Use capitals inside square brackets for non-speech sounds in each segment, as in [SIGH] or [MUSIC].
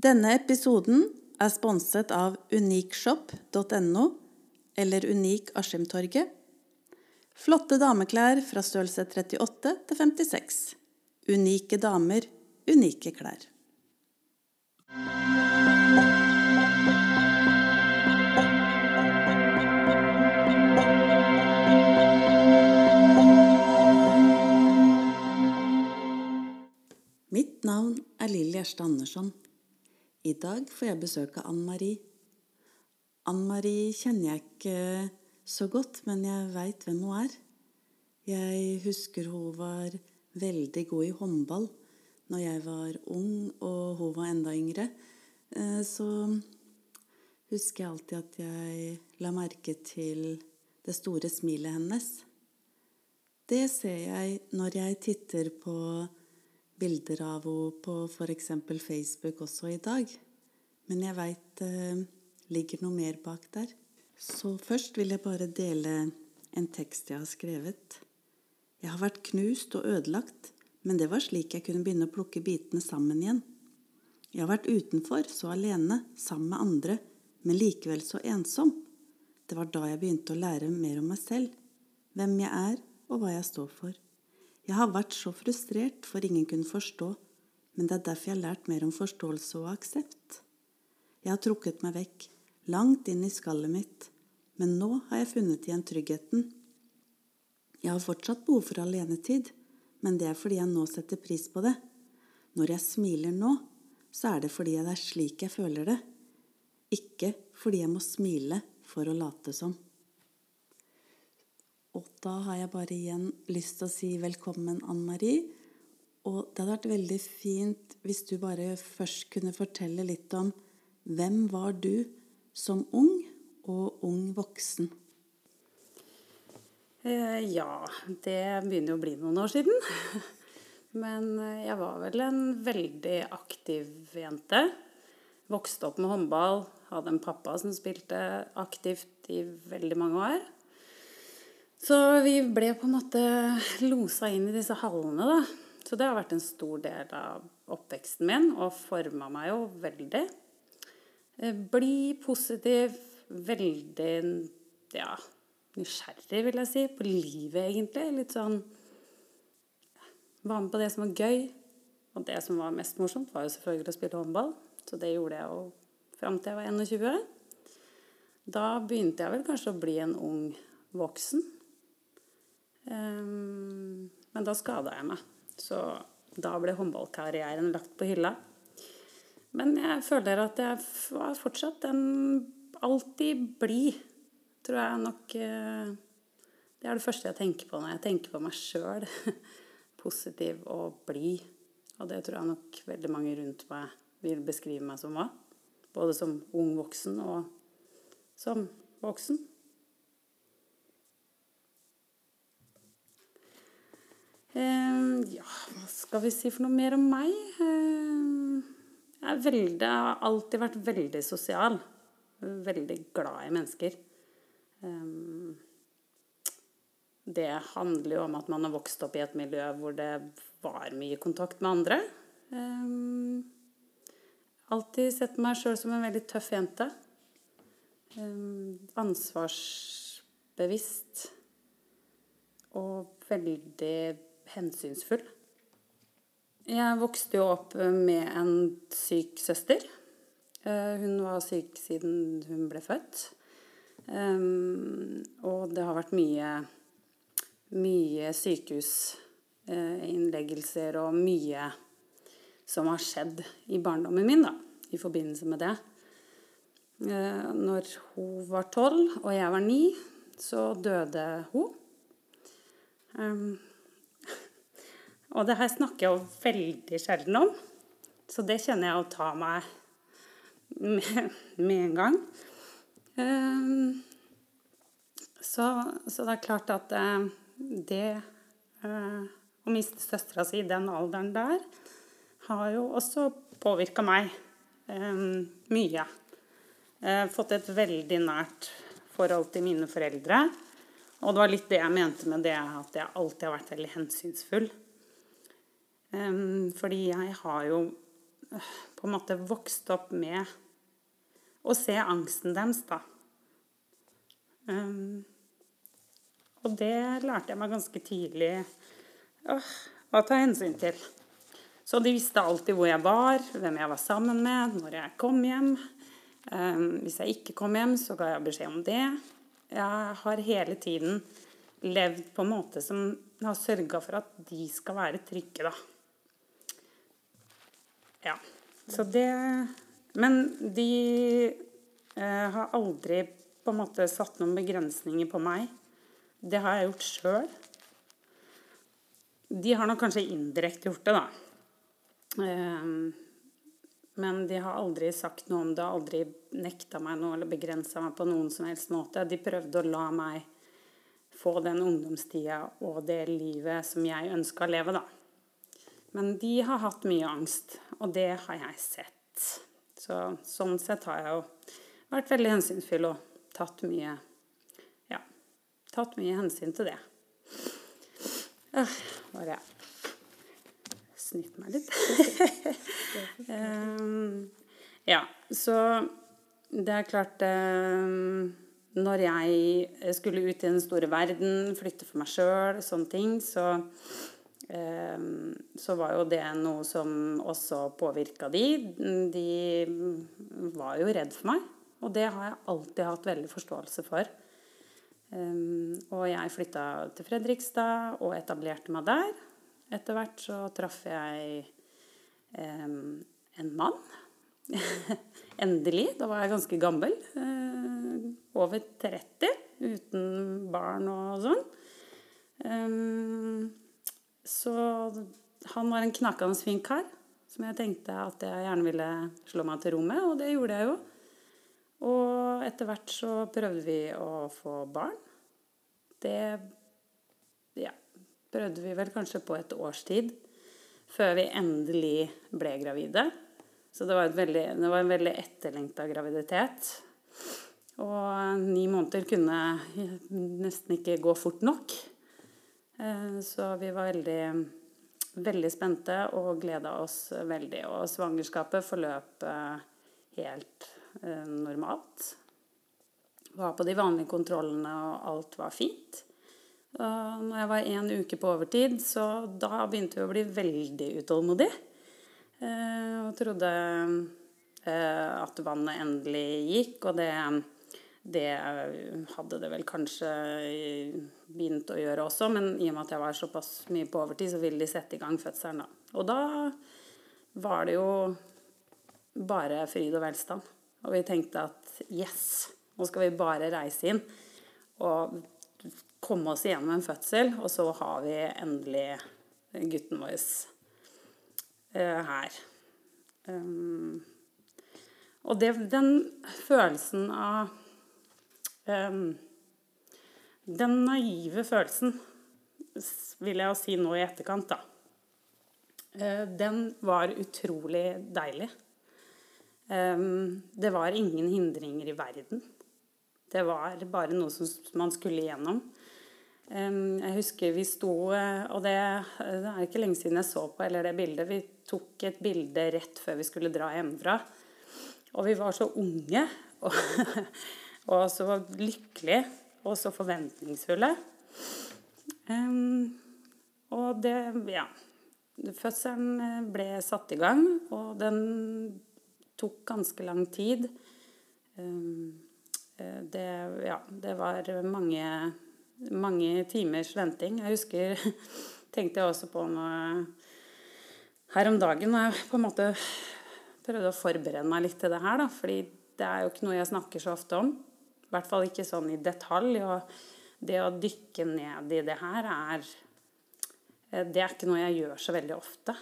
Denne episoden er sponset av unikshop.no eller Unik Askimtorget. Flotte dameklær fra størrelse 38 til 56. Unike damer, unike klær. Mitt navn er Lilly Gjerstad Andersson. I dag får jeg besøk av Ann Marie. Ann Marie kjenner jeg ikke så godt, men jeg veit hvem hun er. Jeg husker hun var veldig god i håndball når jeg var ung og hun var enda yngre. Eh, Så husker jeg alltid at jeg la merke til det store smilet hennes. Det ser jeg når jeg titter på bilder av henne på f.eks. Facebook også i dag. Men jeg veit det ligger noe mer bak der. Så først vil jeg bare dele en tekst jeg har skrevet. Jeg har vært knust og ødelagt, men det var slik jeg kunne begynne å plukke bitene sammen igjen. Jeg har vært utenfor, så alene, sammen med andre, men likevel så ensom. Det var da jeg begynte å lære mer om meg selv, hvem jeg er og hva jeg står for. Jeg har vært så frustrert for ingen kunne forstå, men det er derfor jeg har lært mer om forståelse og aksept. Jeg har trukket meg vekk, langt inn i skallet mitt, men nå har jeg funnet igjen tryggheten. Jeg har fortsatt behov for alenetid, men det er fordi jeg nå setter pris på det. Når jeg smiler nå, så er det fordi det er slik jeg føler det, ikke fordi jeg må smile for å late som. Og da har jeg bare igjen lyst til å si velkommen, Ann Marie. Og det hadde vært veldig fint hvis du bare først kunne fortelle litt om hvem var du som ung og ung voksen? Eh, ja, det begynner jo å bli noen år siden. [LAUGHS] Men eh, jeg var vel en veldig aktiv jente. Vokste opp med håndball. Hadde en pappa som spilte aktivt i veldig mange år. Så vi ble på en måte losa inn i disse hallene, da. Så det har vært en stor del av oppveksten min, og forma meg jo veldig. Bli positiv, veldig ja, nysgjerrig, vil jeg si, på livet, egentlig. Litt sånn Var med på det som var gøy. Og det som var mest morsomt, var jo selvfølgelig å spille håndball. Så det gjorde jeg jo fram til jeg var 21. Da begynte jeg vel kanskje å bli en ung voksen. Ehm, men da skada jeg meg. Så da ble håndballkarrieren lagt på hylla. Men jeg føler at jeg var fortsatt en alltid blid, tror jeg nok eh, Det er det første jeg tenker på når jeg tenker på meg sjøl. [LAUGHS] Positiv og blid. Og det tror jeg nok veldig mange rundt meg vil beskrive meg som hva. Både som ung voksen og som voksen. Ja, hva skal vi si for noe mer om meg? Eh, jeg veldig, jeg har alltid vært veldig sosial. Veldig glad i mennesker. Eh, det handler jo om at man har vokst opp i et miljø hvor det var mye kontakt med andre. Eh, alltid sett meg sjøl som en veldig tøff jente. Eh, ansvarsbevisst. Og veldig hensynsfull. Jeg vokste jo opp med en syk søster. Eh, Hun var syk siden hun ble født. Um, og det har vært mye, mye sykehusinnleggelser og mye som har skjedd i barndommen min da, i forbindelse med det. Eh, Når hun var tolv og jeg var ni, så døde hun. Og det her snakker jeg jo veldig sjelden om, så det kjenner jeg å ta meg med, med en gang. Um, så, så det er klart at uh, det uh, å miste søstera si i den alderen der, har jo også påvirka meg um, mye. Jeg har fått et veldig nært forhold til mine foreldre. Og det var litt det jeg mente med det at jeg alltid har vært veldig hensynsfull. Um, fordi jeg har jo på en måte vokst opp med å se angsten deres, da. Um, og det lærte jeg meg ganske tidlig øh, å ta hensyn til. Så de visste alltid hvor jeg var, hvem jeg var sammen med, når jeg kom hjem. Um, hvis jeg ikke kom hjem, så ga jeg beskjed om det. Jeg har hele tiden levd på en måte som har sørga for at de skal være trygge, da. Ja. Så det Men de eh, har aldri på en måte satt noen begrensninger på meg. Det har jeg gjort sjøl. De har nok kanskje indirekte gjort det, da. Eh, men de har aldri sagt noe om det, aldri nekta meg noe eller begrensa meg på noen som helst måte. De prøvde å la meg få den ungdomstida og det livet som jeg ønska å leve, da. Men de har hatt mye angst, og det har jeg sett. Så sånn sett har jeg jo vært veldig hensynsfull og tatt mye Ja, tatt mye hensyn til det. Øh, bare snytt meg litt. um, [LAUGHS] ja, så det er klart um, Når jeg skulle ut i den store verden, flytte for meg sjøl, sånne ting, så så var jo det noe som også påvirka de. De var jo redd for meg, og det har jeg alltid hatt veldig forståelse for. Ehm, og jeg flytta til Fredrikstad og etablerte meg der. Etter hvert så traff jeg ehm, en mann. [LAUGHS] Endelig. Da var jeg ganske gammel. over 30. Uten barn og sånn. Så han var en knakende fin kar som jeg tenkte at jeg gjerne ville slå meg til ro med, og det gjorde jeg jo. Og etter hvert så prøvde vi å få barn. Det ja, prøvde vi vel kanskje på et års tid før vi endelig ble gravide. Så det var, veldig, det var en veldig etterlengta graviditet. Og ni måneder kunne nesten ikke gå fort nok. Eh, så vi var veldig, veldig spente og gleda oss veldig. Og svangerskapet forløp eh, helt eh, normalt. Var på de vanlige kontrollene, og alt var fint. Og når jeg var en uke på overtid, så da begynte vi å bli veldig utålmodige. Og trodde at vannet endelig gikk, og det det hadde det vel kanskje begynt å gjøre også, men i og med at jeg var såpass mye på overtid, så ville de sette i gang fødselen da. Og da var det jo bare fryd og velstand. Og vi tenkte at yes, nå skal vi bare reise inn og komme oss igjennom en fødsel, og så har vi endelig gutten vår uh, her. Um, og det, den følelsen av Ehm, den naive følelsen, vil jeg jo si nå i etterkant, da. Eh, den var utrolig deilig. Ehm, det var ingen hindringer i verden. Det var bare noe som man skulle igjennom. Ehm, jeg husker vi sto eh, Og det, det er ikke lenge siden jeg så på eller det bildet. Vi tok et bilde rett før vi skulle dra hjemmefra. Og vi var så unge. Og [LAUGHS] og så lykkelige og så forventningsfulle. Um, og det Ja. Fødselen eh, ble satt i gang, og den tok ganske lang tid. Um, det, ja, det var mange, mange timers venting. Jeg husker [LAUGHS] tenkte jeg også på noe her om dagen når jeg på en måte prøvde å forberede meg litt til det her. Da, fordi det er jo ikke noe jeg snakker så ofte om. I hvert fall ikke sånn i detalj. Og det å dykke ned i det her er eh, Det er ikke noe jeg gjør så veldig ofte.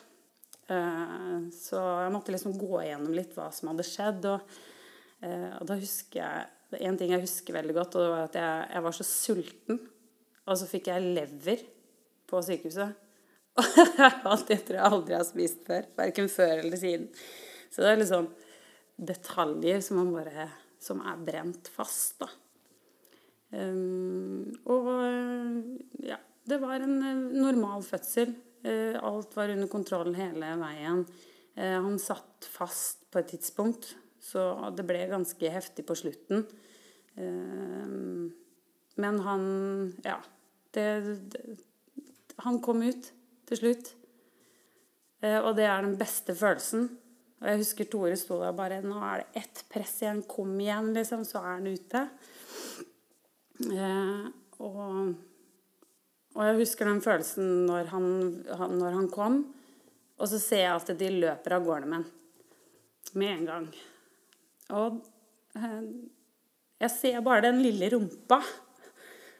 Eh, så jeg måtte liksom gå igjennom litt hva som hadde skjedd. Og, eh, og da husker jeg En ting jeg husker veldig godt, og det var at jeg, jeg var så sulten. Og så fikk jeg lever på sykehuset. [LAUGHS] Og det tror jeg aldri har spist før. Verken før eller siden. Så det er liksom detaljer som man bare som er brent fast. Da. Um, og ja, det var en eh, normal fødsel. Uh, alt var under kontroll hele veien. Eh, han satt fast på et tidspunkt, så det ble ganske heftig på slutten. Eh, men han Ja. Det, det, han kom ut til slutt. Eh, og det er den beste følelsen. Og jeg husker Tore sto der bare Nå er det ett press igjen. Kom igjen, liksom. Så er han ute. Eh, og, og, jeg husker den følelsen når han, han, når han, kom. Og så ser jeg at de løper av gårde med han. Med en gang. Og eh, jeg ser bare den lille rumpa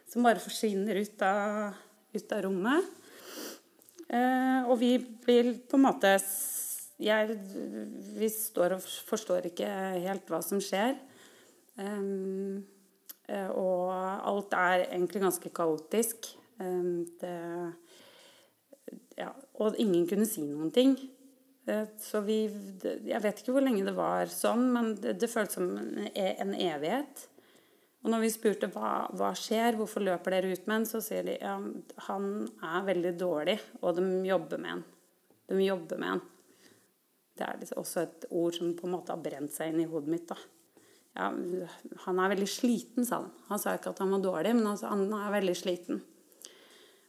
som bare forsvinner ut av, ut av rommet. Eh, og vi blir på en måte jeg, Vi står og forstår ikke helt hva som skjer. Um, og alt er egentlig ganske kaotisk. Um, det, ja, og ingen kunne si noen ting. Uh, så vi Jeg vet ikke hvor lenge det var sånn, men det, det føltes som en, en evighet. Og når vi spurte hva, hva skjer, hvorfor løper dere ut med en, så sier de ja, han er veldig dårlig, og de jobber med en. De jobber med han. Det er liksom også et ord som på en måte har brent seg inn i hodet mitt. Ja, han er veldig sliten, sa han. Han sa ikke at han var dårlig, men altså, han er veldig sliten.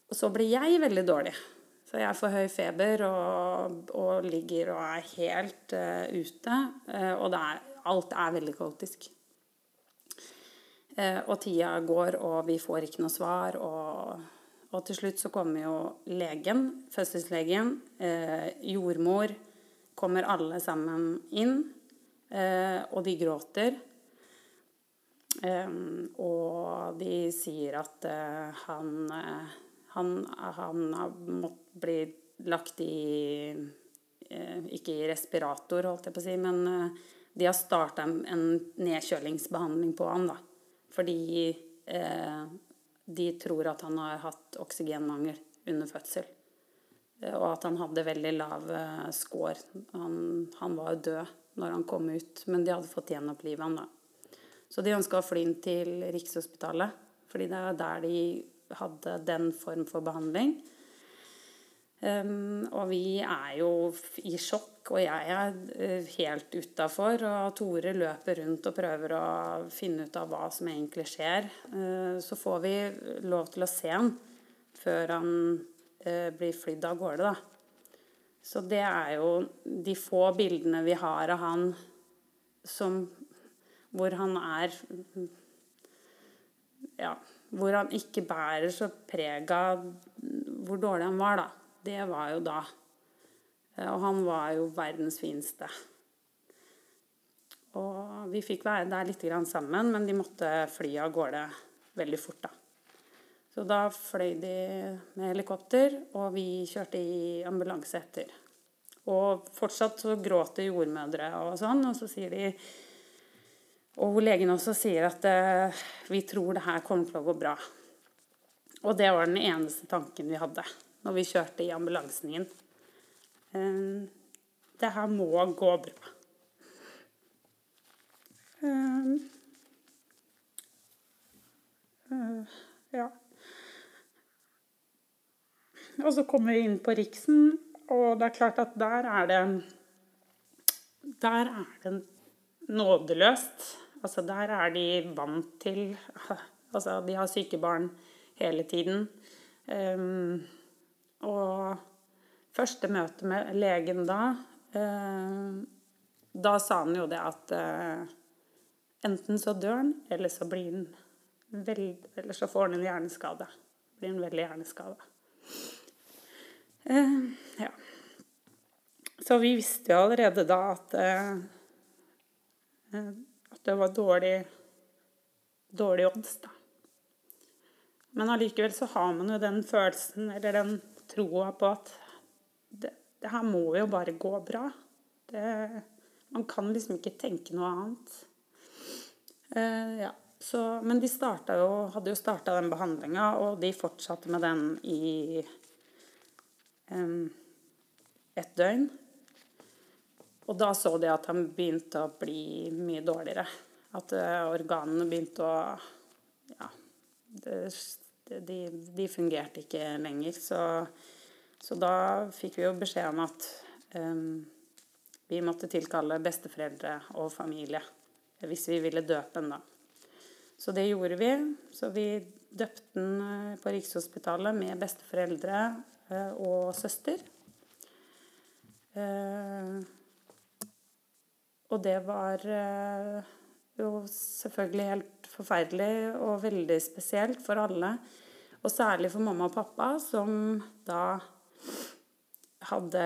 Og så ble jeg veldig dårlig. Så jeg får høy feber og, og ligger og er helt uh, ute. Uh, og er, alt er veldig kaotisk. Uh, og tida går, og vi får ikke noe svar. Og, og til slutt så kommer jo legen, fødselslegen, eh, jordmor Kommer alle sammen inn, eh, og de gråter. Eh, og de sier at eh, han, han, han har måttet bli lagt i Ikke i respirator, holdt jeg på å si, men de har starta en nedkjølingsbehandling på han. da. Fordi eh, de tror at han har hatt oksygenmangel under fødsel. Eh, og at han hadde veldig lav eh, score. Han, han, var jo død når han kom ut, men de hadde fått gjenopplive han da. Så de ønska å fly inn til Rikshospitalet, fordi det er der de hadde den form for behandling. Um, og vi er jo i sjokk, og jeg er uh, helt utafor. Og Tore løper rundt og prøver å finne ut av hva som egentlig skjer. Uh, så får vi lov til å se han før han blir flydd av gårde, da. Så det er jo de få bildene vi har av han som Hvor han er Ja, hvor han ikke bærer så preg av hvor dårlig han var, da det var jo da. Eh, og han var jo verdens fineste. Og vi fikk være der litt sammen, men de måtte fly av gårde veldig fort, da. Så da fløy de med helikopter, og vi kjørte i ambulanse etter. Og fortsatt så gråter jordmødre og sånn, og så sier de Og legen også sier at uh, vi tror det her kommer til å gå bra. Og det var den eneste tanken vi hadde når vi kjørte i ambulansen inn. Eh, det her må gå bra. Eh, eh, ja. Og så kommer vi inn på Riksen, og det er klart at der er det Der er det nådeløst. Altså, der er de vant til [LAUGHS] Altså, de har syke barn hele tiden. Um, og første møte med legen da uh, Da sa han jo det at uh, enten så dør han, eller så blir han Eller så får han en hjerneskade. Blir en veldig hjerneskada. Eh, ja. Så vi visste jo allerede da at, eh, at det var dårlig, dårlig odds, da. Men allikevel så har man jo den følelsen, eller den troa på at det, det, her må jo bare gå bra. Det, man kan liksom ikke tenke noe annet. Uh, ja. Så, men de jo, hadde jo starta den behandlinga, og de fortsatte med den i et døgn. Og da så de at han begynte å bli mye dårligere. At uh, organene begynte å Ja. De, de fungerte ikke lenger. Så, så, da fikk vi jo beskjed om at um, vi måtte tilkalle besteforeldre og familie hvis vi ville døpe den, da. Så det gjorde vi. Så vi døpte den eh, på Rikshospitalet med besteforeldre eh, og søster. Eh, og det var jo selvfølgelig helt forferdelig og veldig spesielt for alle. Og særlig for mamma og pappa, som da hadde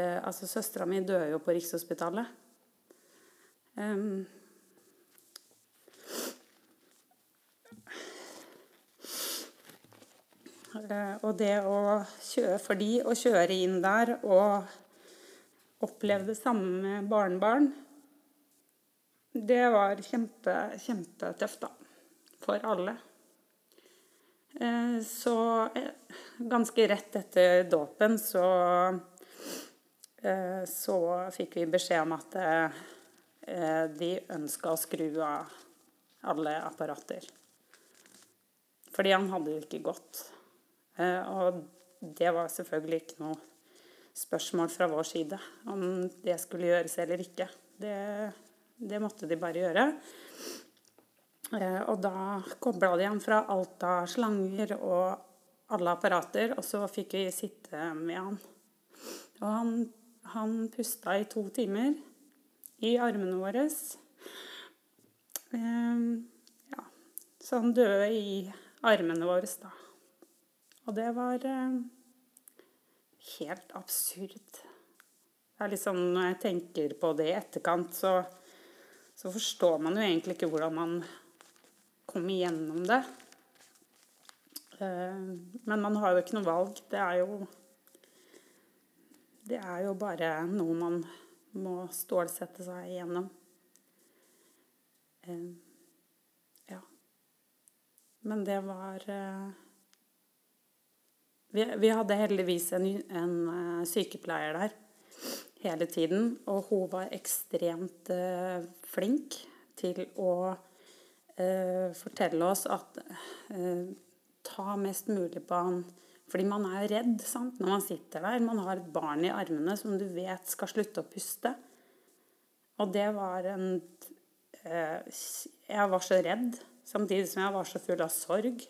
Altså, søstera mi døde jo på Rikshospitalet. Um, Eh, og det å kjøre for de å kjøre inn der og oppleve det samme med barnebarn, det var kjempe, kjempetøft, da. For alle. Eh, så eh, ganske rett etter dåpen så så fikk vi beskjed om at de ønska å skru av alle apparater. Fordi han hadde jo ikke gått. Eh, og det var selvfølgelig ikke noe spørsmål fra vår side om det skulle gjøres eller ikke. Det, det måtte de bare gjøre. Eh, og da kobla de han fra alt av slanger og alle apparater, og så fikk vi sitte med han. Og han, han pusta i to timer i armene våre. Eh, ja, så han døde i armene våre da. Og det var eh, helt absurd. Det er liksom, Når jeg tenker på det i etterkant, så, så forstår man jo egentlig ikke hvordan man kom igjennom det. Eh, men man har jo ikke noe valg. Det er jo Det er jo bare noe man må stålsette seg igjennom. Eh, ja. Men det var vi, vi hadde heldigvis en, en, eh, sykepleier der hele tiden, og hun var ekstremt uh, flink til å uh, fortelle oss at uh, ta mest mulig på han fordi man er jo redd sant? når man sitter der. Man har et barn i armene som du vet skal slutte å puste. Og det var en Jeg var så redd, samtidig som jeg var så full av sorg.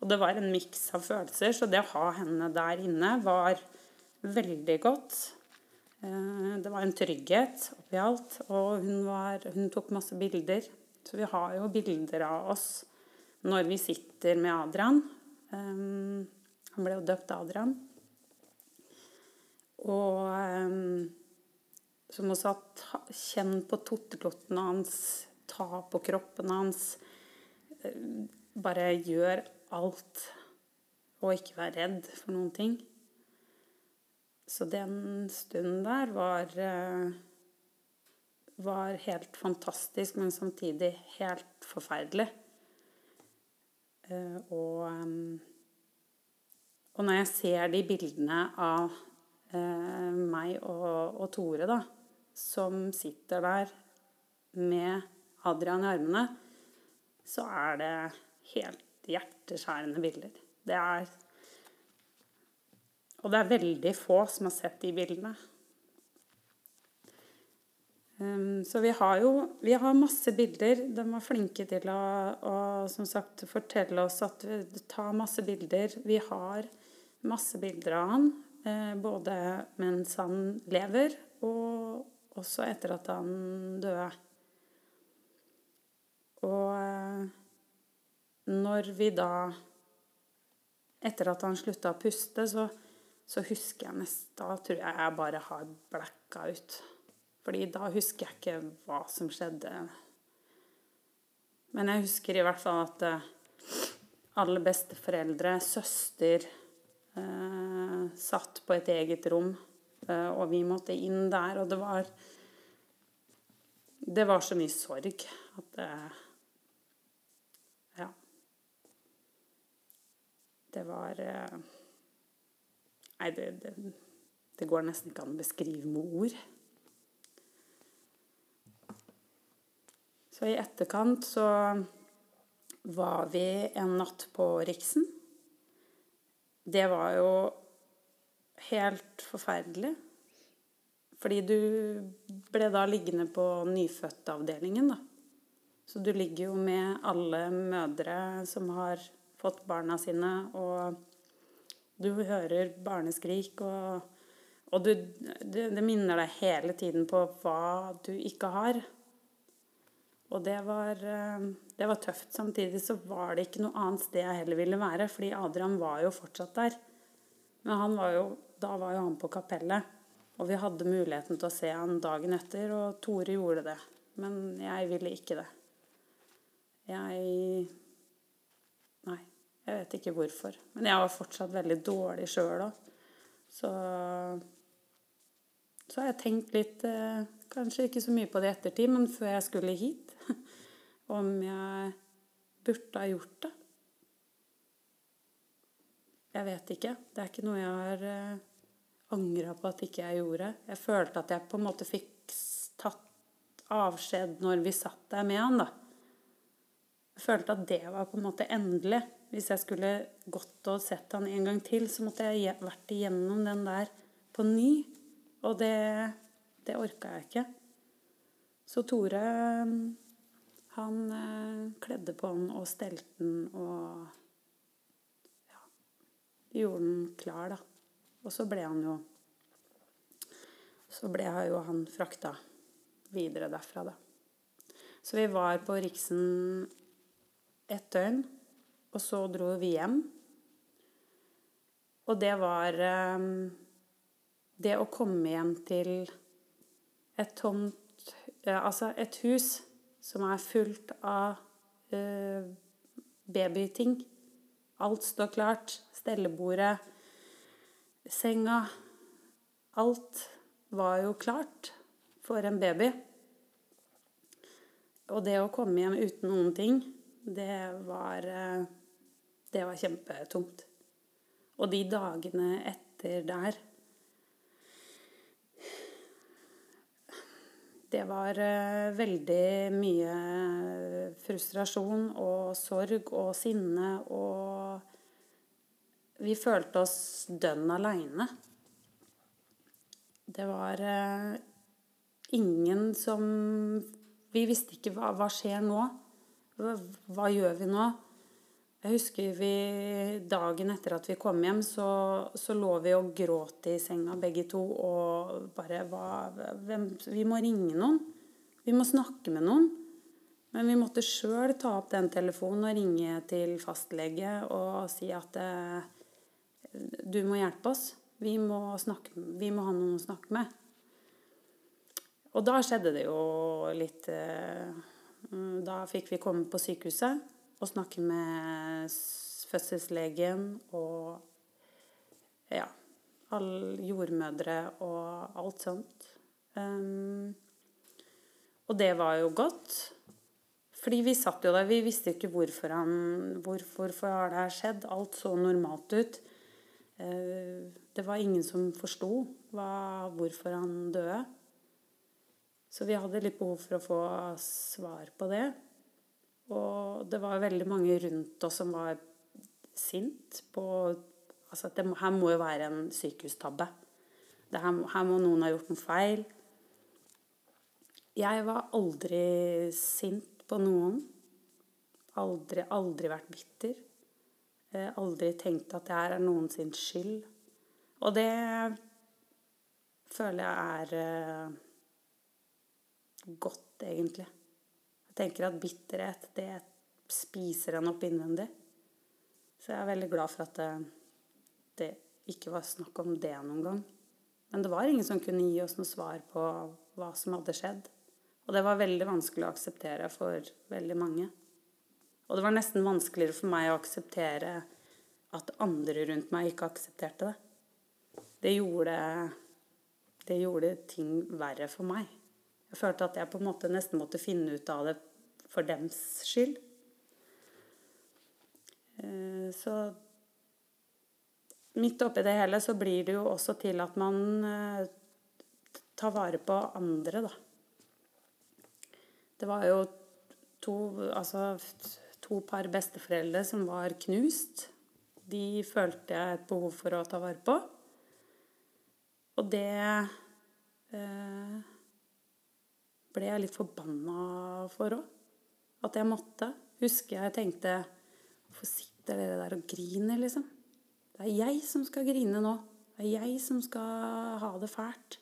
Og det var en miks av følelser, så det å ha henne der inne var veldig godt. Eh, det var en trygghet oppi alt, og hun, var, hun tok masse bilder. Så vi har jo bilder av oss når vi sitter med Adrian. Eh, han ble jo døpt Adrian. Og um, som også at kjenn på tottelottene hans, ta på kroppen hans. Bare gjør alt og ikke være redd for noen ting. Så den stunden der var eh, var helt fantastisk, men samtidig helt forferdelig. Eh, og, eh, og når jeg ser de bildene av meg og, og Tore, da, som sitter der med Adrian i armene, så er det helt hjerteskjærende bilder. Det er Og det er veldig få som har sett de bildene. Um, så vi har jo vi har masse bilder. De var flinke til å, å som sagt, fortelle oss at vi tar masse bilder. Vi har masse bilder av han, eh, både mens han lever, og også etter at han døde. Og eh, når vi da Etter at han slutta å puste, så, så husker jeg nesten Da tror jeg jeg bare har blacka ut. Fordi da husker jeg ikke hva som skjedde. Men jeg husker i hvert fall at eh, alle besteforeldre, søster, eh, satt på et eget rom. Eh, og vi måtte inn der. Og det var Det var så mye sorg at eh, Det var eh, Nei, det, det, det går nesten ikke an å beskrive med ord. Så i etterkant så var vi en natt på Riksen. Det var jo helt forferdelig. Fordi du ble da liggende på nyfødtavdelingen, da. Så du ligger jo med alle mødre som har fått barna sine, og du hører barneskrik, og, og du, det, det minner deg hele tiden på hva du ikke har. Og det var, eh, det var tøft. Samtidig så var det ikke noe annet sted jeg heller ville være, fordi Adrian var jo fortsatt der. Men var jo, da var jo han på kapellet, og vi hadde muligheten til å se han dagen etter, og Tore gjorde det. Men jeg ville ikke det. Jeg Nei, jeg vet ikke hvorfor. Men jeg var fortsatt veldig dårlig sjøl òg. Så så har jeg tenkt litt eh, Kanskje ikke så mye på det i ettertid, men før jeg skulle hit [LAUGHS] Om jeg burde ha gjort det. Jeg vet ikke. Det er ikke noe jeg har eh, angra på at ikke jeg gjorde. Jeg følte at jeg på en måte fikk tatt avskjed når vi satt der med han, da. Jeg følte at det var på en måte endelig. Hvis jeg skulle gått og sett han en gang til, så måtte jeg vært igjennom den der på ny. Og det, det orka jeg ikke. Så Tore han eh, kledde på han og stelte han og ja, gjorde han klar, da. Og så ble han jo Så ble jo han frakta videre derfra, da. Så vi var på Riksen et døgn, og så dro vi hjem. Og det var eh, Det å komme hjem til et tomt Altså et hus som er fullt av uh, babyting. Alt står klart. Stellebordet, senga Alt var jo klart for en baby. Og det å komme hjem uten noen ting, det var Det var kjempetungt. Og de dagene etter der det var uh, veldig mye frustrasjon og sorg og sinne og Vi følte oss dønn aleine. Det var uh, ingen som Vi visste ikke hva, hva skjer nå. Hva, hva gjør vi nå? Jeg husker vi dagen etter at vi kom hjem, så, så lå vi og gråt i senga begge to og bare hva, hvem, Vi må ringe noen. Vi må snakke med noen. Men vi måtte sjøl ta opp den telefonen og ringe til fastlege og si at du må hjelpe oss. Vi må, snakke, vi må ha noen å snakke med. Og da skjedde det jo litt eh, Da fikk vi komme på sykehuset og snakke med fødselslegen og ja, alle jordmødre og alt sånt. Um, og det var jo godt. Fordi vi satt jo der, vi visste ikke hvorfor han Hvorfor har det her skjedd? Alt så normalt ut. Uh, det var ingen som forsto hvorfor han døde. Så vi hadde litt behov for å få svar på det. Og det var veldig mange rundt oss som var sint på Altså det her må jo være en sykehustabbe. Her, her, må noen ha gjort noe feil. Jeg var aldri sint på noen. Aldri, aldri vært bitter. Eh, aldri tenkt at det her er noen skyld. Og det føler jeg er eh, godt, egentlig. Jeg tenker at bitterhet, det spiser en opp innvendig. Så jeg er veldig glad for at det, det ikke var snakk om det noen gang. Men det var ingen som kunne gi oss noe svar på hva som hadde skjedd. Og det var veldig vanskelig å akseptere for veldig mange. Og det var nesten vanskeligere for meg å akseptere at andre rundt meg ikke aksepterte det. Det gjorde, det gjorde ting verre for meg. Jeg følte at jeg på en måte nesten måtte finne ut av det for dems skyld. Eh, så midt oppi det hele så blir det jo også til at man eh, tar vare på andre, da. Det var jo to, altså, to par besteforeldre som var knust. De følte jeg et behov for å ta vare på. Og det eh, ble jeg litt forbanna for òg. At jeg måtte. Husker jeg tenkte Hvorfor sitter dere der og griner, liksom? Det er jeg som skal grine nå. Det er jeg som skal ha det fælt.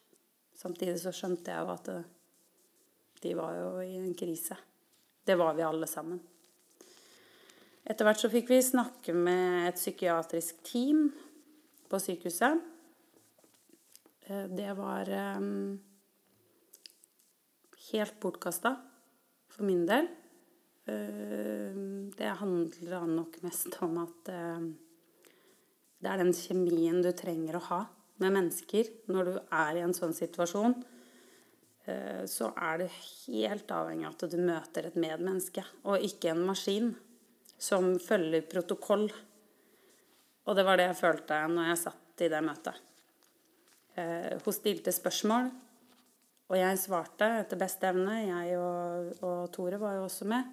Samtidig så skjønte jeg jo at de var jo i en krise. Det var vi alle sammen. Etter hvert så fikk vi snakke med et psykiatrisk team på sykehuset. Eh, det var um, helt bortkasta for min del. Uh, det handler nok mest om at uh, det er den kjemien du trenger å ha med mennesker når du er i en sånn situasjon. Uh, så er du helt avhengig av at du møter et medmenneske, og ikke en maskin som følger protokoll. Og det var det jeg følte når jeg satt i det møtet. Hun stilte spørsmål og jeg svarte etter beste evne. Jeg og, og Tore var jo også med.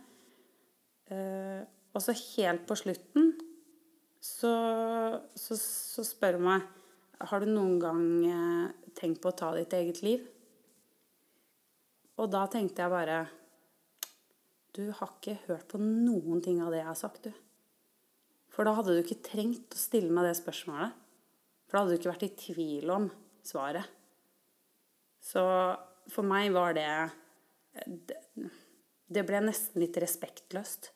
Eh, og så helt på slutten så, så, så spør hun meg Har du noen gang eh, tenkt på å ta ditt eget liv? Og da tenkte jeg bare Du har ikke hørt på noen ting av det jeg har sagt, du. For da hadde du ikke trengt å stille meg det spørsmålet. For da hadde du ikke vært i tvil om svaret. Så for meg var det Det ble nesten litt respektløst.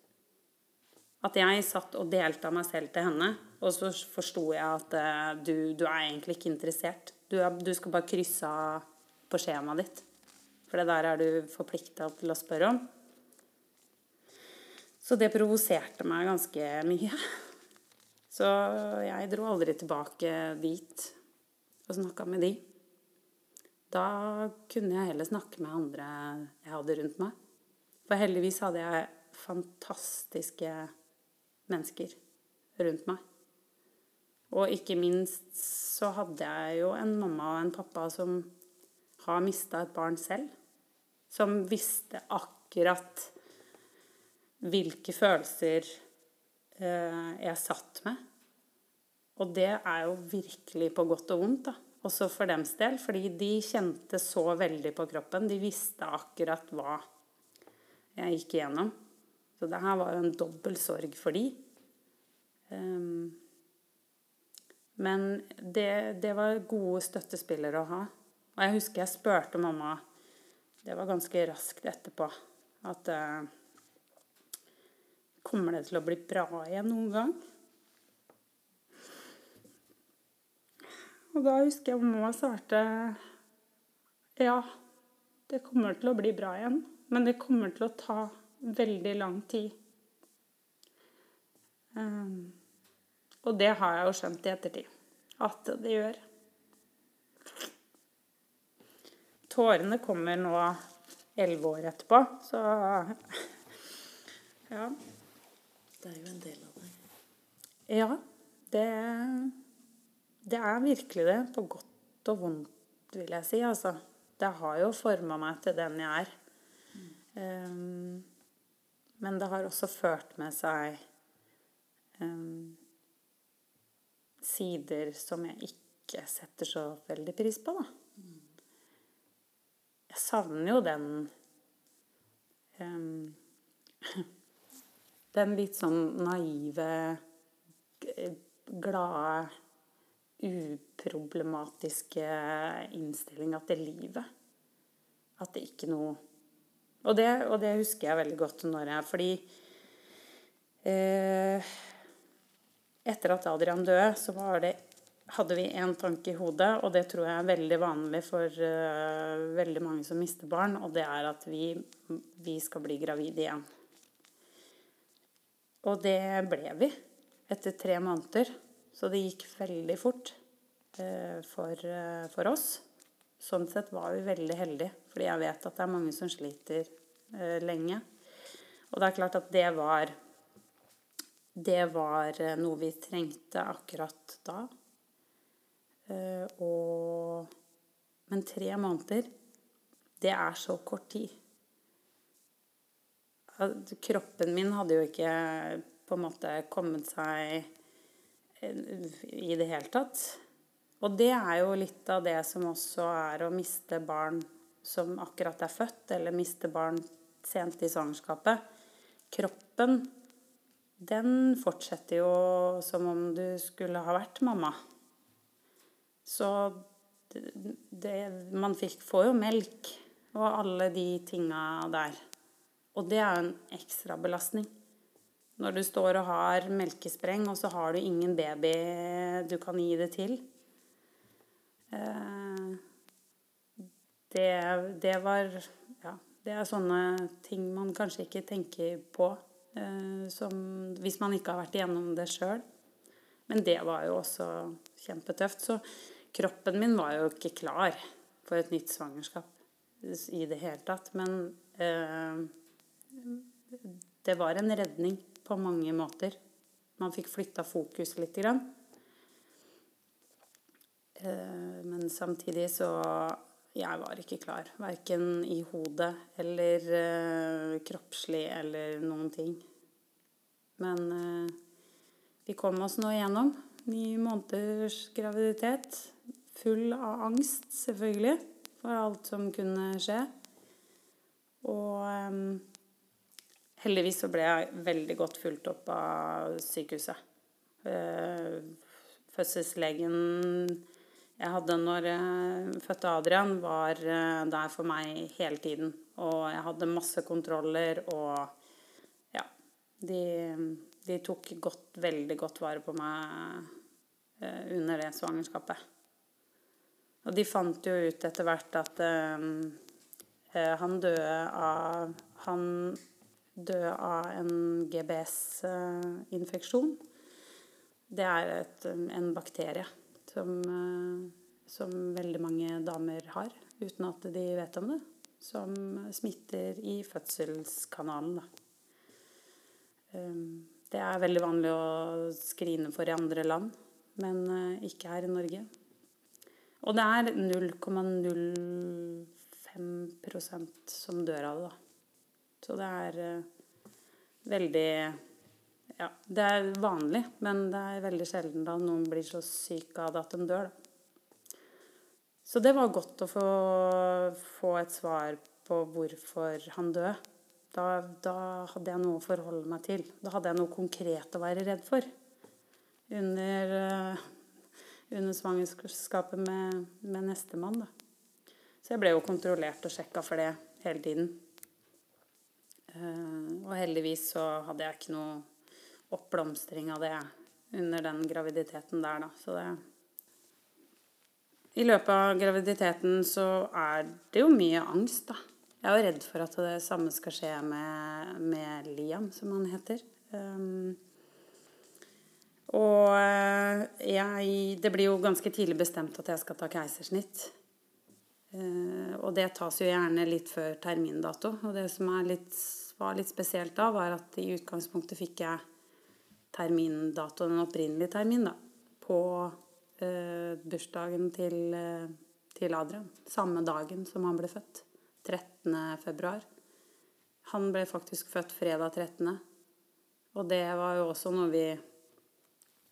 At jeg satt og delte av meg selv til henne, og så forsto jeg at uh, du, du, er egentlig ikke interessert. Du, du skal bare krysse av på skjemaet ditt. For det der er du forplikta til å spørre om. Så det provoserte meg ganske mye. Så jeg dro aldri tilbake dit og snakka med de. Da kunne jeg heller snakke med andre jeg hadde rundt meg. For heldigvis hadde jeg fantastiske mennesker rundt meg. Og ikke minst så hadde jeg jo en mamma og en pappa som har mista et barn selv. Som visste akkurat hvilke følelser eh, jeg satt med. Og det er jo virkelig på godt og vondt, da også for dems del, fordi de kjente så veldig på kroppen. De visste akkurat hva jeg gikk igjennom. Så det her var jo en dobbel sorg for de. Um, men det, det, var gode støttespillere å ha. Og jeg husker jeg spurte mamma Det var ganske raskt etterpå at uh, Kommer det til å bli bra igjen noen gang? Og da husker jeg mamma svarte ja, det kommer til å bli bra igjen. Men det kommer til å ta veldig lang tid. Um, og det har jeg jo skjønt i ettertid at det gjør. Tårene kommer nå elleve år etterpå, så [LAUGHS] ja. Det er jo en del av deg. Ja, det det er virkelig det, på godt og vondt, vil jeg si. Altså. Det har jo forma meg til den jeg er. Um, men det har også ført med seg um, sider som jeg ikke setter så veldig pris på, da. Jeg savner jo den um, [LAUGHS] Den litt sånn naive, glade uproblematiske innstillinga til livet. At det ikke noe og det, og det, husker jeg veldig godt når jeg Fordi eh, etter at Adrian døde, så det, hadde vi én tanke i hodet, og det tror jeg er veldig vanlig for uh, veldig mange som mister barn, og det er at vi, vi skal bli gravide igjen. Og det ble vi etter tre måneder. Så det gikk veldig fort eh, for, eh, for, oss. Sånn sett var vi veldig heldige, fordi jeg vet at det er mange som sliter eh, lenge. Og det er klart at det var Det var noe vi trengte akkurat da. Og Men tre måneder, det er så kort tid. Kroppen min hadde jo ikke på en måte kommet seg i det hele tatt. Og det er jo litt av det som også er å miste barn som akkurat er født, eller miste barn sent i svangerskapet. Kroppen, den fortsetter jo som om du skulle ha vært mamma. Så det, det, man fikk, får jo melk og alle de tinga der. Og det er jo en ekstra belastning. Når du står og har melkespreng, og så har du ingen baby du kan gi det til. Eh, det, det var Ja, det er sånne ting man kanskje ikke tenker på eh, som, hvis man ikke har vært igjennom det sjøl. Men det var jo også kjempetøft. Så kroppen min var jo ikke klar for et nytt svangerskap i det hele tatt. Men eh, det var en redning på mange måter. Man fikk flytta fokus litt. Grann. Eh, men samtidig så Jeg var ikke klar. Verken i hodet eller eh, kroppslig eller noen ting. Men eh, vi kom oss nå igjennom. Ni måneders graviditet. Full av angst, selvfølgelig, for alt som kunne skje. Og heldigvis så ble jeg veldig godt fulgt opp av sykehuset. Uh, fødselslegen jeg hadde når jeg fødte Adrian, var der for meg hele tiden. Og jeg hadde masse kontroller, og ja De, de tok godt, veldig godt vare på meg under det svangerskapet. Og de fant jo ut etter hvert at um, han døde av Han døde av en GBS-infeksjon. Det er et, en bakterie som, eh, som veldig mange damer har uten at de vet om det. Som smitter i fødselskanalen, da. Det er veldig vanlig å skrine for i andre land, men eh, ikke her i Norge. Og det er 0,05 som dør av det, da. Så det er uh, veldig Ja, det er vanlig, men det er veldig sjelden da noen blir så syk av det at de dør, da. Så det var godt å få, få et svar på hvorfor han døde. Da, da, hadde jeg noe å forholde meg til. Da hadde jeg noe konkret å være redd for. Under uh, under svangerskapet med, med nestemann. Så jeg ble jo kontrollert og sjekka for det hele tiden. Uh, og heldigvis så hadde jeg ikke noe oppblomstring av det under den graviditeten der, da. Så det I løpet av graviditeten så er det jo mye angst, da. Jeg er jo redd for at det samme skal skje med, med Liam, som han heter. Um, og eh, jeg, det blir jo ganske tidlig bestemt at jeg skal ta keisersnitt. Uh, og det tas jo gjerne litt før termindato. Og det som er litt, var litt spesielt da, var at i utgangspunktet fikk jeg termindatoen, en opprinnelig termin, da, på eh, bursdagen til, eh, til, Adrian. Samme dagen som han ble født. 13. februar. Han ble faktisk født fredag 13. Og det var jo også noe vi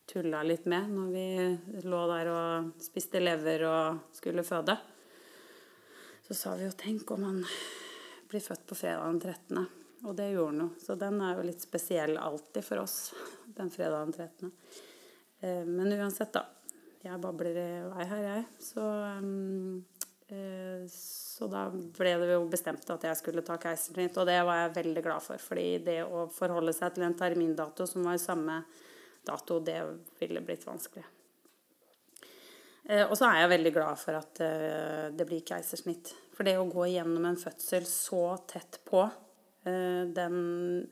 tulla litt med når vi lå der og spiste lever og skulle føde. Så sa vi jo 'tenk om han blir født på fredag den 13.' Og det gjorde han jo. Så den er jo litt spesiell alltid for oss, den fredagen 13. Eh, men uansett, da. Jeg babler i vei her, jeg. Så, eh, så da ble det jo bestemt at jeg skulle ta keisersnitt, og det var jeg veldig glad for. fordi det å forholde seg til en termindato som var i samme dato, det ville blitt vanskelig. Eh, og så er jeg veldig glad for at det blir keisersnitt. For det å gå gjennom en fødsel så tett på, den,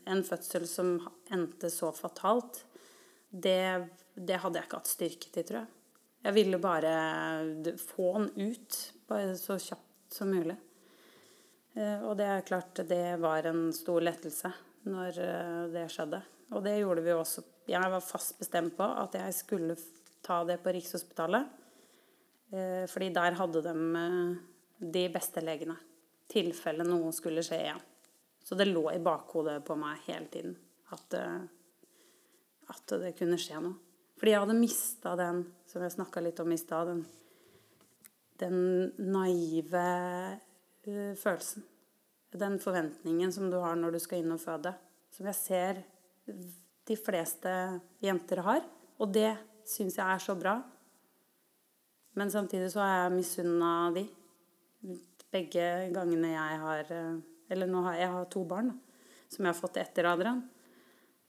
en fødsel som endte så fatalt, det, det, hadde jeg ikke hatt styrke til, tror jeg. Jeg ville bare få den ut bare så kjapt som mulig. Og det er klart, det var en stor lettelse når det skjedde. Og det gjorde vi også jeg var fast bestemt på at jeg skulle ta det på Rikshospitalet. Eh, fordi der hadde de eh, de beste legene. Tilfelle noe skulle skje igjen. Så det lå i bakhodet på meg hele tiden at, eh, at det kunne skje noe. Fordi jeg hadde mista den, som jeg snakka litt om i stad, den, den naive uh, følelsen. Den forventningen som du har når du skal inn og føde. Som jeg ser de fleste jenter har. Og det syns jeg er så bra. Men samtidig så er jeg misunna de. Begge gangene jeg har eh, Eller nå har jeg har to barn da, som jeg har fått etter Adrian.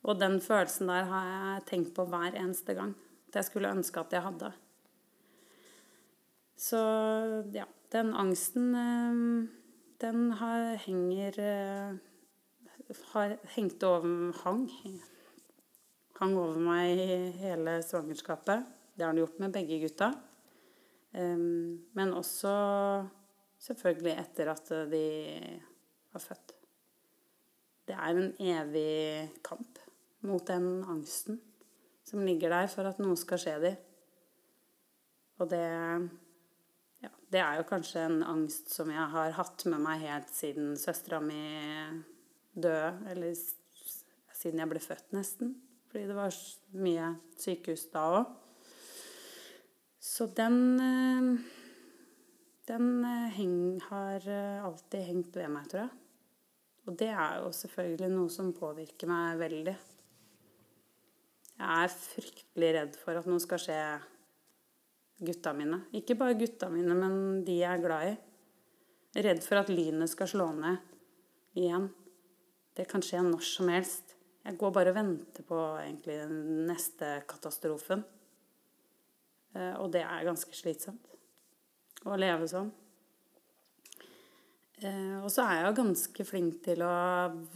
Og den følelsen der har jeg tenkt på hver eneste gang. At jeg skulle ønske at jeg hadde. Så ja, den angsten eh, Den har, henger eh, Har hengt over Hang. Hang over meg hele svangerskapet. Det har den gjort med begge gutta. Men også selvfølgelig etter at de har født. Det er en evig kamp mot den angsten som ligger der for at noe skal skje dem. Og det ja, det er jo kanskje en angst som jeg har hatt med meg helt siden søstera mi døde. Eller siden jeg ble født, nesten. Fordi det var mye sykehus da òg. Så den eh, Den eh, heng, har eh, alltid hengt ved meg, tror jeg. Og det er jo selvfølgelig noe som påvirker meg veldig. Jeg er fryktelig redd for at noe skal skje gutta mine. Ikke bare gutta mine, men de jeg er glad i. Redd for at lynet skal slå ned igjen. Det kan skje når som helst. Jeg går bare og venter på egentlig den neste katastrofen. Og det er ganske slitsomt å leve sånn. Eh, og så er jeg jo ganske flink til å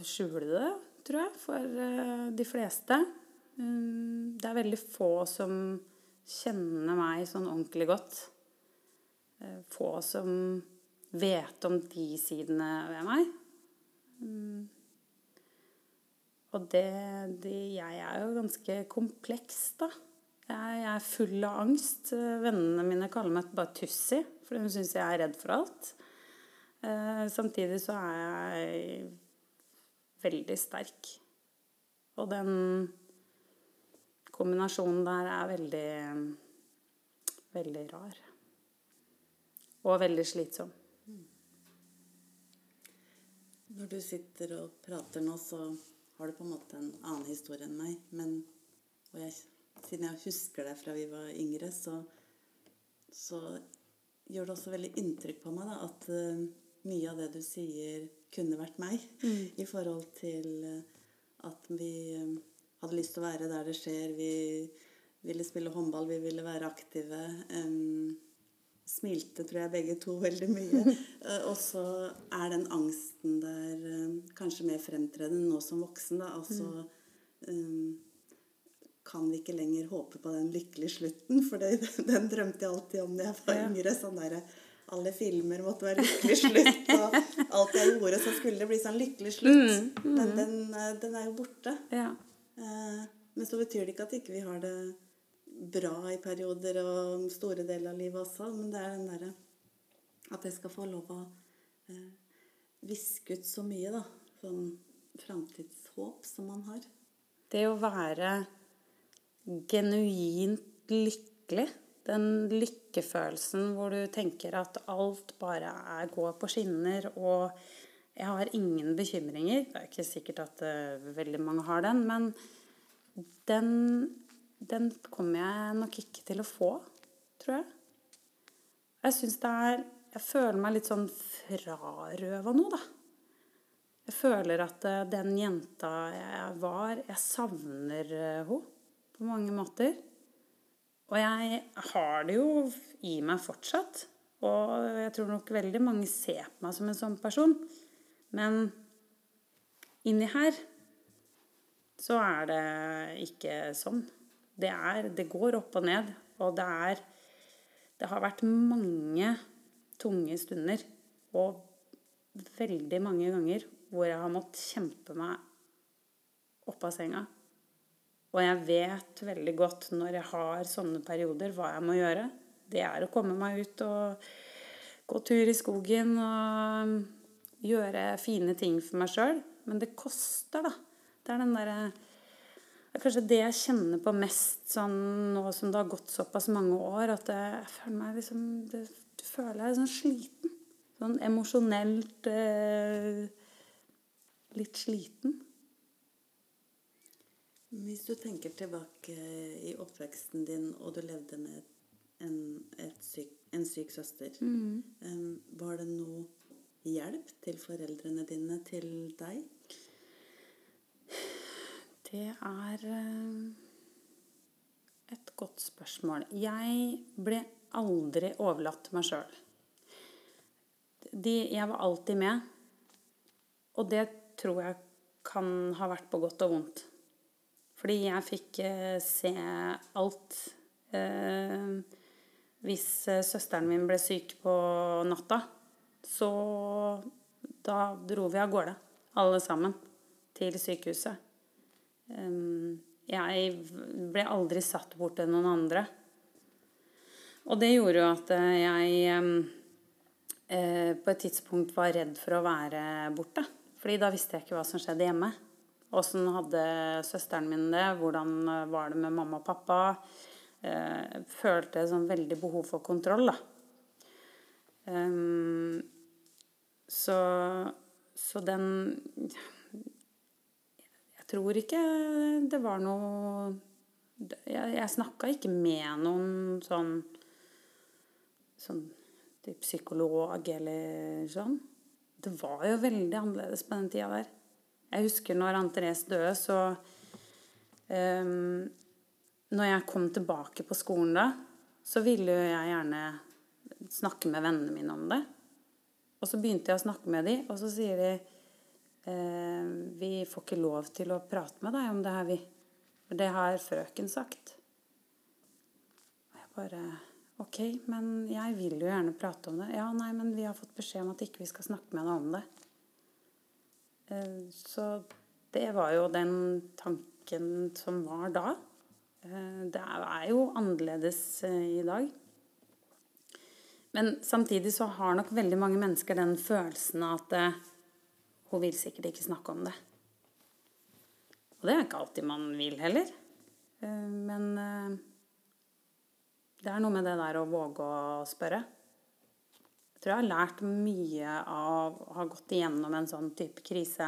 skjule det, tror jeg, for eh, de fleste. Um, det er veldig få som kjenner meg sånn ordentlig godt. Eh, få som vet om de sidene ved meg. Um, og det, det, Jeg er jo ganske kompleks, da. Jeg, jeg er full av angst. Vennene mine kaller meg bare Tussi, for de syns jeg er redd for alt. Eh, samtidig så er jeg veldig sterk. Og den kombinasjonen der er veldig veldig rar. Og veldig slitsom. Når du sitter og prater nå, så har du på en måte en annen historie enn meg. Men jeg, siden jeg husker det fra vi var yngre, så, så gjør det også veldig inntrykk på meg da, at uh, mye av det du sier, kunne vært meg. Mm. I forhold til eh, at vi eh, hadde lyst til å være der det skjer. Vi ville spille håndball, vi ville være aktive. Um, smilte, tror jeg, begge to veldig mye. uh, [LAUGHS] og så er den angsten der um, kanskje mer fremtredende nå som voksen. da, altså um, kan vi ikke lenger håpe på den lykkelige slutten, [LAUGHS] for det, den drømte jeg alltid om da jeg var yngre. sånn der, alle filmer måtte være lykkelig slutt, og alt jeg gjorde, så skulle det bli sånn lykkelig slutt. Mm, mm. Men den, eh, den, er jo borte. Ja. Eh, men så betyr det ikke at ikke vi ikke har det bra i perioder og store deler av livet også. Men det er den derre at jeg skal få lov å eh, viske ut så mye, da. Sånn framtidshåp som man har. Det å være genuint lykkelig den lykkefølelsen hvor du tenker at alt bare er, går på skinner, og jeg har ingen bekymringer. Det er ikke sikkert at uh, veldig mange har den, men den, den kommer jeg nok ikke til å få, tror jeg. Jeg syns det er Jeg føler meg litt sånn frarøva nå, da. Jeg føler at uh, den jenta jeg var Jeg savner henne på mange måter. Og jeg har det jo i meg fortsatt. Og jeg tror nok veldig mange ser på meg som en sånn person. Men inni her så er det ikke sånn. Det, er, det går opp og ned. Og det er Det har vært mange tunge stunder. Og veldig mange ganger hvor jeg har måttet kjempe meg opp av senga og jeg vet veldig godt når jeg har sånne perioder, hva jeg må gjøre. Det er å komme meg ut og gå tur i skogen og gjøre fine ting for meg sjøl. Men det koster, da. Det er den derre Det er kanskje det jeg kjenner på mest sånn nå som det har gått såpass mange år, at jeg føler meg liksom det, Du føler deg sånn sliten. Sånn emosjonelt eh, litt sliten. Hvis du tenker tilbake i oppveksten din, og du levde med en, syk, en syk søster, Mm. um, var det noe hjelp til foreldrene dine til deg? Det er eh, et godt spørsmål. Jeg ble aldri overlatt til meg sjøl. Jeg var alltid med. Og det tror jeg kan ha vært på godt og vondt. Fordi jeg fikk eh, se alt. Eh, hvis eh, søsteren min ble syk på natta, så da dro vi av gårde, alle sammen, til sykehuset. Jeg ble aldri satt bort til noen andre. Og det gjorde jo at jeg på et tidspunkt var redd for å være borte. Fordi da visste jeg ikke hva som skjedde hjemme. Åssen hadde søsteren min det? Hvordan eh, var det med mamma og pappa? Eh, følte sånn veldig behov for kontroll, da. Em, så, så den Jeg tror ikke det var noe Jeg, jeg snakka ikke med noen sånn sånn typ psykolog eller sånn. Det var jo veldig annerledes på den tida der. Jeg husker når Ann Therese døde, så um, Når jeg kom tilbake på skolen da, så ville jeg gjerne snakke med vennene mine om det. Og så begynte jeg å snakke med dem, og så sier de eh, Vi får ikke lov til å prate med deg om det her, vi. For det har frøken sagt. Og jeg bare Ok, men jeg vil jo gjerne prate om det. Ja, nei, men vi har fått beskjed om at ikke vi skal snakke med deg om det. Eh, Så det var jo den tanken som var da. Eh, Det er jo annerledes eh, i dag. Men samtidig så har nok veldig mange mennesker den følelsen at hun vil sikkert ikke snakke om det. Og det er ikke alltid man vil heller. Men det er noe med det der å våge å spørre. Tror jeg har lært mye av å ha gått igjennom en sånn type krise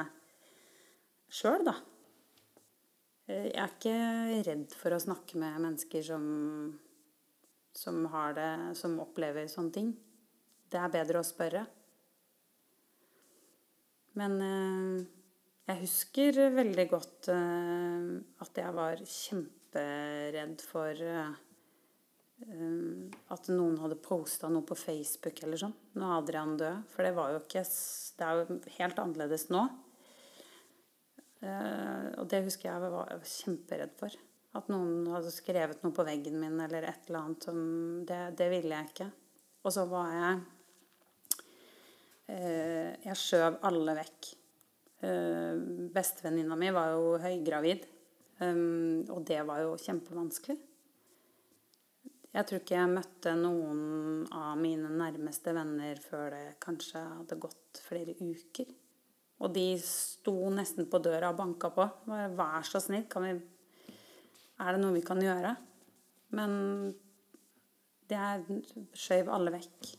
sjøl, da. Eh, Jeg er ikke redd for å snakke med mennesker som, som har det, som opplever sånne ting. Det er bedre å spørre. Men eh, jeg husker veldig godt eh, at jeg var kjemperedd for at noen hadde posta noe på Facebook eller sånn når Adrian døde. For det var jo ikke Det er jo helt annerledes nå. Eh, og det husker jeg jeg var kjemperedd for. At noen hadde skrevet noe på veggen min eller et eller annet som Det, det ville jeg ikke. Og så var jeg eh, Jeg skjøv alle vekk. Eh, Bestevenninna mi var jo høygravid, og det var jo kjempevanskelig. Jeg tror ikke jeg møtte noen av mine nærmeste venner før det kanskje hadde gått flere uker. Og de sto nesten på døra og banka på. Bare, Vær så snill, vi Er det noe vi kan gjøre? Men jeg skjøv alle vekk.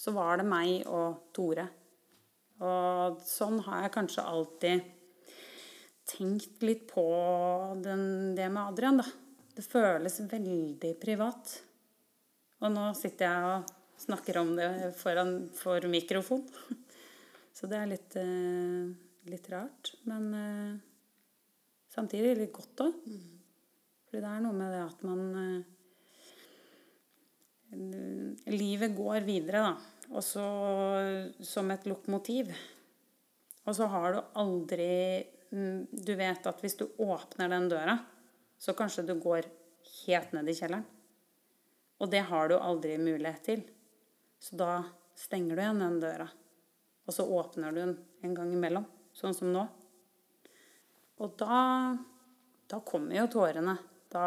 Så var det meg og Tore. Og sånn har jeg kanskje alltid tenkt litt på den, det med Adrian, da. Det føles veldig privat. Og nå sitter jeg og snakker om det foran for mikrofon. [LAUGHS] Så det er litt, eh, litt rart. Men eh, samtidig litt godt òg. For det er noe med det at man eh, Livet går videre, da. Og så som et lokomotiv. Og så har du aldri mm, Du vet at hvis du åpner den døra, så kanskje du går helt ned i kjelleren. Og det har du aldri mulighet til. Så da stenger du igjen den døra. Og så åpner du den en gang imellom, sånn som nå. Og da, da kommer jo tårene. Da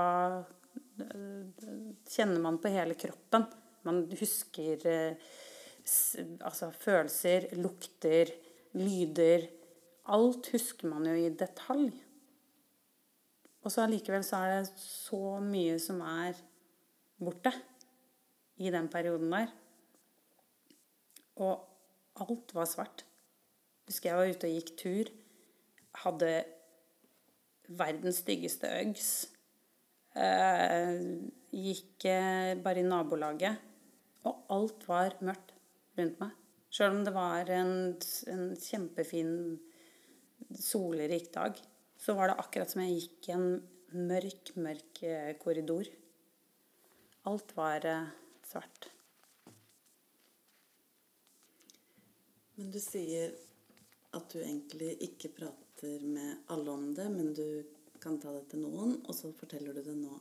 eh, kjenner man på hele kroppen. Man husker eh, altså følelser, lukter, lyder. Alt husker man jo i detalj. Og så allikevel så er det så mye som er borte i den perioden der. Og alt var svart. Husker jeg var ute og gikk tur. Hadde verdens styggeste Uggs. Eh, gikk eh, bare i nabolaget. Og alt var mørkt rundt meg. Sjøl om det var en, en kjempefin, solrik dag, så var det akkurat som jeg gikk i en mørk, mørk eh, korridor. Alt var eh, svart. Men du sier at du egentlig ikke prater med alle om det, men du kan ta det til noen, og så forteller du det nå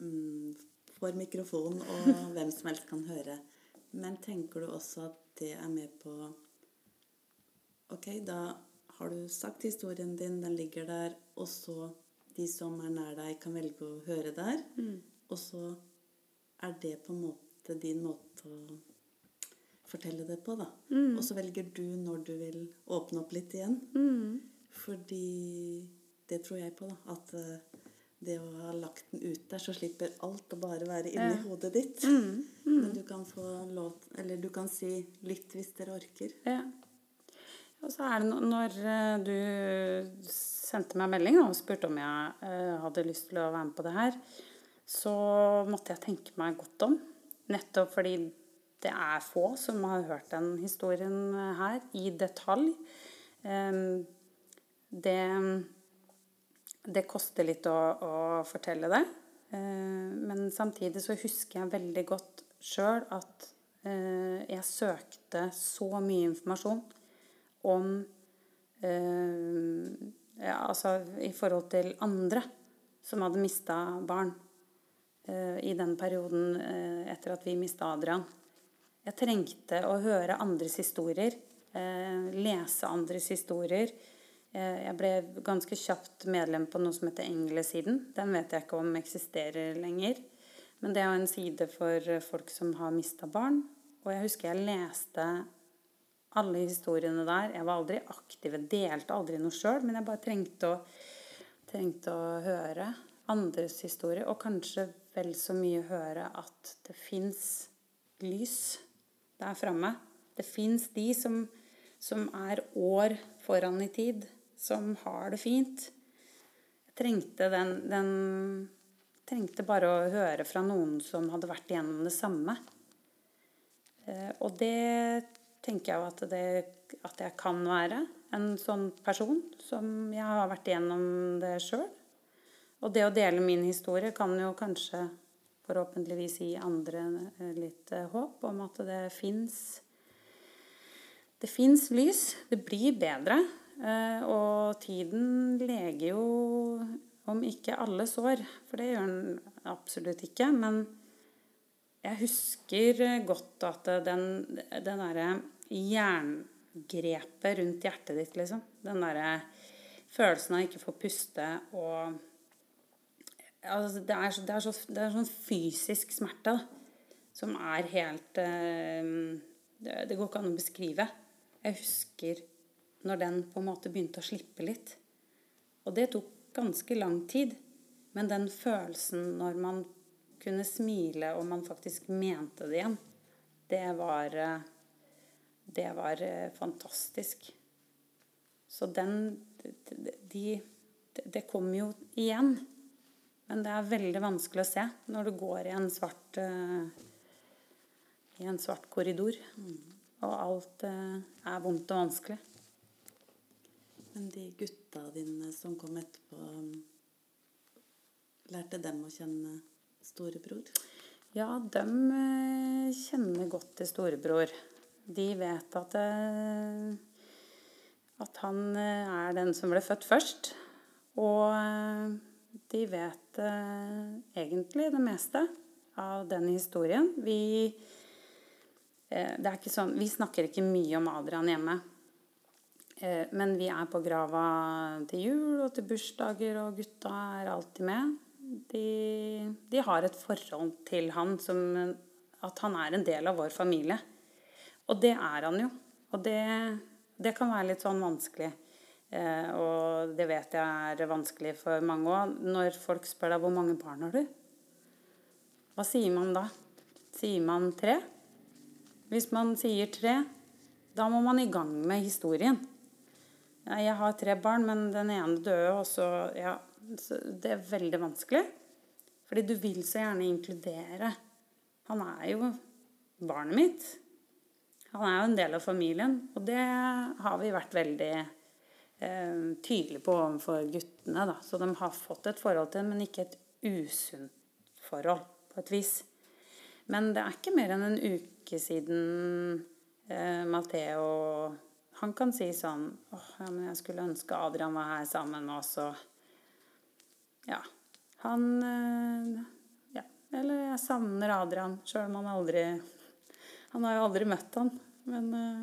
mm, for mikrofon, og [LAUGHS] hvem som helst kan høre. Men tenker du også at det er med på Ok, da har du sagt historien din, den ligger der, og så de som er nær deg, kan velge å høre der. Og så er det på en måte din måte å fortelle det på, da. Og så velger du når du vil åpne opp litt igjen. Fordi det tror jeg på, da. At eh, det å ha lagt den ut der, så slipper alt å bare være inni Ja. hodet ditt. Men du kan få lov Eller du kan si 'lytt hvis dere orker'. Ja. Og så er det når eh, du sendte meg melding og spurte om jeg eh, hadde lyst til å være med på det her, så måtte jeg tenke meg godt om. Nettopp fordi det er få som har hørt den historien eh, her i detalj. Det, det koster litt å, å fortelle det. Men samtidig så husker jeg veldig godt sjøl at jeg søkte så mye informasjon om eh, ja, Altså i forhold til andre som hadde mista barn eh, i den perioden eh, etter at vi mista Adrian. Jeg trengte å høre andres historier, eh, lese andres historier. Eh, jeg ble ganske kjapt medlem på noe som heter Englesiden. Den vet jeg ikke om eksisterer lenger. Men det er jo en side for folk som har mista barn. Og jeg husker jeg leste alle historiene der. Jeg var aldri aktiv, jeg delte aldri noe sjøl, men jeg bare trengte å, trengte å høre andres historier. Og kanskje vel så mye høre at det fins lys der framme. Det fins de som, som er år foran i tid, som har det fint. Jeg trengte den, den Trengte bare å høre fra noen som hadde vært igjennom det samme. Eh, og det tenker jeg at, at jeg kan være. En sånn person som jeg har vært igjennom det sjøl. Og det å dele min historie kan jo kanskje forhåpentligvis gi andre litt eh, håp om at det fins Det fins lys. Det blir bedre. Eh, Og tiden leger jo om ikke alle sår, for det gjør den absolutt ikke. Men jeg husker godt at den, den derre jerngrepet rundt hjertet ditt, liksom. Den derre følelsen av ikke å få puste og altså, det, er, det, er så, det er sånn fysisk smerte da, som er helt eh, det, det går ikke an å beskrive. Jeg husker når den på en måte begynte å slippe litt. Og det tok ganske lang tid. Men den følelsen når man kunne smile, og man faktisk mente det igjen, det var eh, Det var eh, fantastisk. Så den De Det kommer jo igjen. Men det er veldig vanskelig å se når du går i en svart eh, i en svart korridor. Og alt eh, er vondt og vanskelig. Men de gutta dine som kom etterpå, lærte dem å kjenne storebror? Ja, de kjenner godt til storebror. De vet at, eh, at han eh, er den som ble født først. Og eh, de vet egentlig det meste av den historien. Vi, sånn, vi snakker ikke mye om Adrian hjemme. Men vi er på grava til jul og til bursdager, og gutta er alltid med. De, de har et forhold til han som at han er en del av vår familie. Og det er han jo. Og det, det kan være litt sånn vanskelig. Eh, og det vet jeg er vanskelig for mange òg. Når folk spør deg hvor mange barn har du, hva sier man da? Sier man tre? Hvis man sier tre, da må man i gang med historien. Jeg har tre barn, men den ene døde, og så Ja, så det er veldig vanskelig. Fordi du vil så gjerne inkludere. Han er jo barnet mitt. Han er jo en del av familien. Og det har vi vært veldig eh, tydelige på overfor guttene. Da. Så de har fått et forhold til men ikke et usunt forhold, på et vis. Men det er ikke mer enn en uke siden eh, Matheo Han kan si sånn åh, ja, men jeg skulle ønske Adrian var her sammen med oss, og Ja. Han eh, Ja. Eller jeg savner Adrian, sjøl om han aldri Han har jo aldri møtt han. Men eh,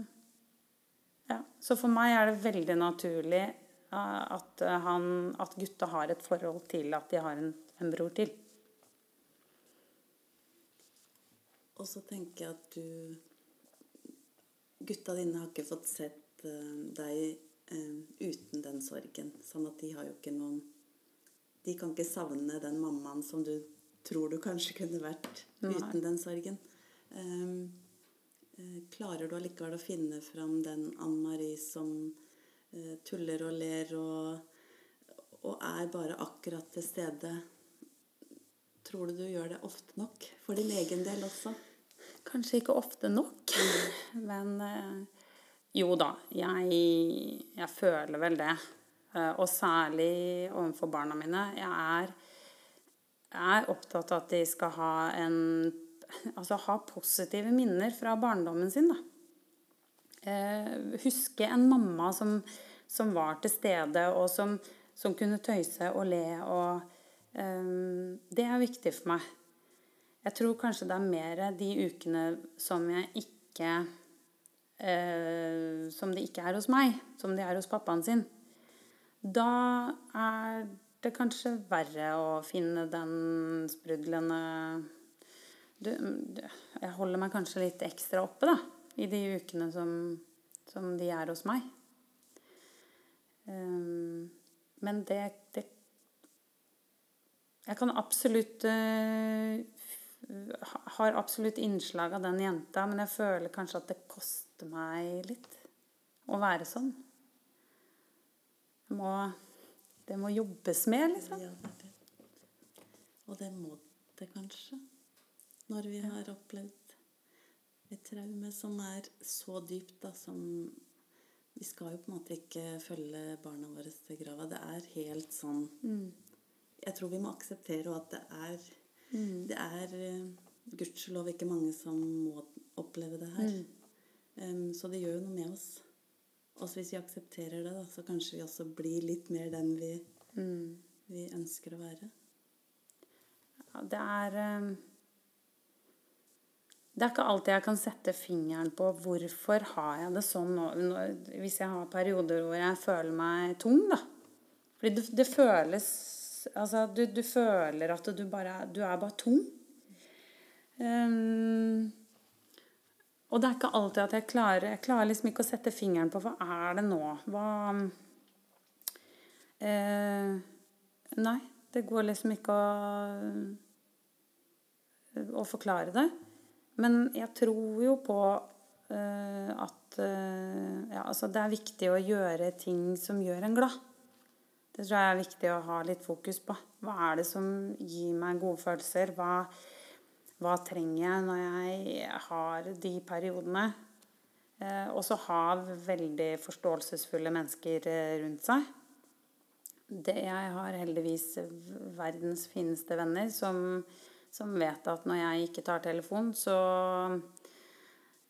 ja. Så for meg er det veldig naturlig eh, at, han, at gutta har et forhold til at de har en, en bror til. Og så tenker jeg at du Gutta dine har ikke fått sett eh, deg eh, uten den sorgen. Sånn at de har jo ikke noen De kan ikke savne den mammaen som du tror du kanskje kunne vært Nei. uten den sorgen. Um, eh, klarer du allikevel å finne fram den Ann Marie som eh, tuller og ler og, og er bare akkurat til stede? Tror du du gjør det ofte nok? For din egen del også? Kanskje ikke ofte nok, men eh, jo da, jeg, jeg føler vel det. Eh, og særlig overfor barna mine. Jeg er, jeg er opptatt av at de skal ha en Altså ha positive minner fra barndommen sin, da. Eh, huske en mamma som, som var til stede, og som, som kunne tøyse og le og eh, Det er viktig for meg. Jeg tror kanskje det er mer de ukene som jeg ikke eh, Som det ikke er hos meg, som de er hos pappaen sin. Da er det kanskje verre å finne den sprudlende du, Jeg holder meg kanskje litt ekstra oppe, da, i de ukene som, som de er hos meg. Um, men det, det Jeg kan absolutt uh, har absolutt innslag av den jenta, men jeg føler kanskje at det koster meg litt å være sånn. Må, det må jobbes med, liksom. Ja, det det. Og det må det kanskje. Når vi har opplevd et traume som er så dypt, da, som Vi skal jo på en måte ikke følge barna våre til grava. Det er helt sånn Jeg tror vi må akseptere at det er Det er eh, gudskjelov ikke mange som må oppleve det her. Em, så det gjør jo noe med oss. Også hvis vi aksepterer det, da, så kanskje vi også blir litt mer den vi, vi ønsker å være. Ja, det er eh, Det er ikke alltid jeg kan sette fingeren på hvorfor har jeg det sånn nå, hvis jeg har perioder hvor jeg føler meg tung, da. Fordi det, det føles Altså, du, du føler at du bare Du er bare tung. Um, og det er ikke alltid at jeg klarer Jeg klarer liksom ikke å sette fingeren på hva er det nå? Hva uh, Nei, det går liksom ikke å, å forklare det. Men jeg tror jo på uh, at uh, ja, altså det er viktig å gjøre ting som gjør en glad. Det tror jeg er viktig å ha litt fokus på. Hva er det som gir meg gode følelser? Hva, hva trenger jeg når jeg har de periodene? Eh, og så ha veldig forståelsesfulle mennesker eh, rundt seg. Det, jeg har heldigvis verdens fineste venner som, som vet at når jeg ikke tar telefonen, så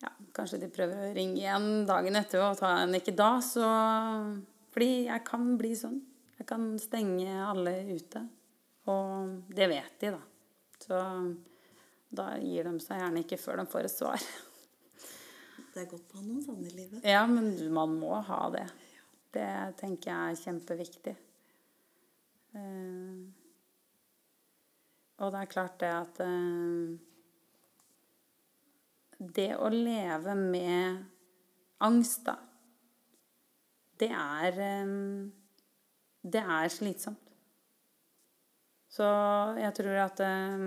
ja, Kanskje de prøver å ringe igjen dagen etter og ta en ikke da. Så, fordi jeg kan bli sånn. Jeg kan stenge alle ute. Og det vet de, da. Så da gir de seg gjerne ikke før de får et svar. Det er godt å ha noen sånne i livet. Ja, men man må ha det. Det tenker jeg er kjempeviktig. Eh, og det er klart det at eh, Det å leve med angst, da det er eh, Det er slitsomt. Så jeg tror at eh,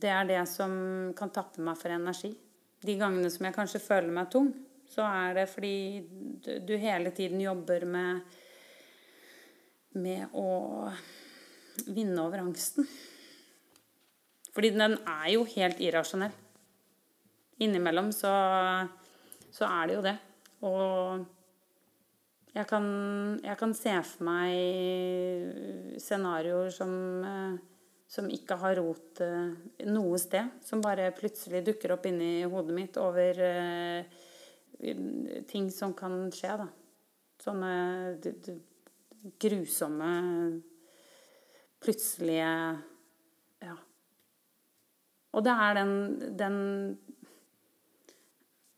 det er det som kan tappe meg for energi. De gangene som jeg kanskje føler meg tung, så er det fordi du hele tiden jobber med med å vinne over angsten. Fordi den er jo helt irrasjonell. Innimellom så, så er det jo det. Og jeg kan, jeg kan se for meg scenarioer som, eh, som ikke har rot eh, noe sted. Som bare plutselig dukker opp inni hodet mitt over eh, ting som kan skje, da. Sånne grusomme, plutselige Ja. Og det er den, den,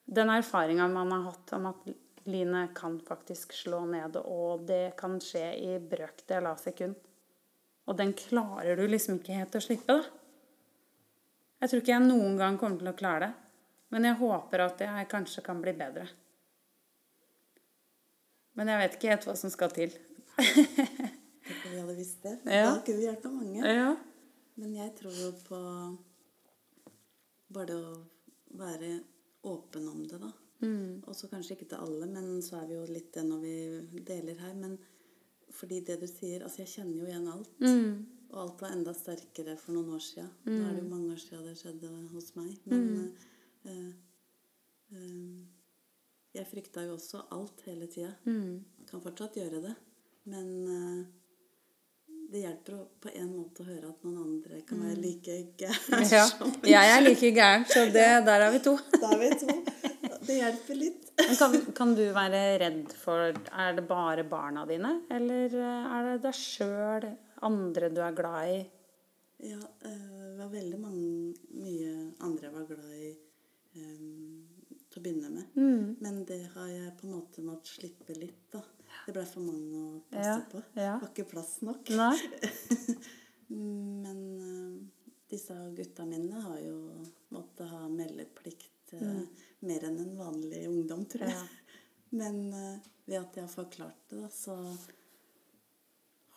den erfaringa man har hatt om at line kan faktisk slå ned, og det kan skje i brøkdel av sekund. Og den klarer du liksom ikke helt å slippe, da. Jeg tror ikke jeg noen gang kommer til å klare det. Men jeg håper at jeg kanskje kan bli bedre. Men jeg vet ikke helt hva som skal til. [LAUGHS] Vi hadde visst det. Ja. Da kunne vi hjulpet mange. Ja. Men jeg tror jo på bare det å være åpen om det, da. Mm. Og så kanskje ikke til alle, men så er vi jo litt det når vi deler her. Men fordi det du sier Altså, jeg kjenner jo igjen alt. Mm. Og alt var enda sterkere for noen år siden. Nå er det jo mange år siden det skjedde hos meg. Men uh, uh, uh, jeg frykta jo også alt hele tida. Mm. Kan fortsatt gjøre det. Men eh, det hjelper på en måte å høre at noen andre kan være like gæren. [LAUGHS] Ja. Jeg er like gæren, så det, der er vi to. [LAUGHS] Der er vi to. Det hjelper litt. Kan, kan du være redd for Er det bare barna dine, eller er det deg sjøl, andre du er glad i? Ja, eh, det var veldig mange, mye andre jeg var glad i um, til å begynne med. Mm. Men det har jeg på en måte måttet slippe litt, da. Det ble for mange å passe Ja, på. ja. Var ikke plass nok. [LAUGHS] Men uh, disse gutta mine har jo måttet ha meldeplikt eh, mer enn en vanlig ungdom, tror jeg. Mm. Ja. [LAUGHS] Men uh, ved at jeg har forklart det, da, så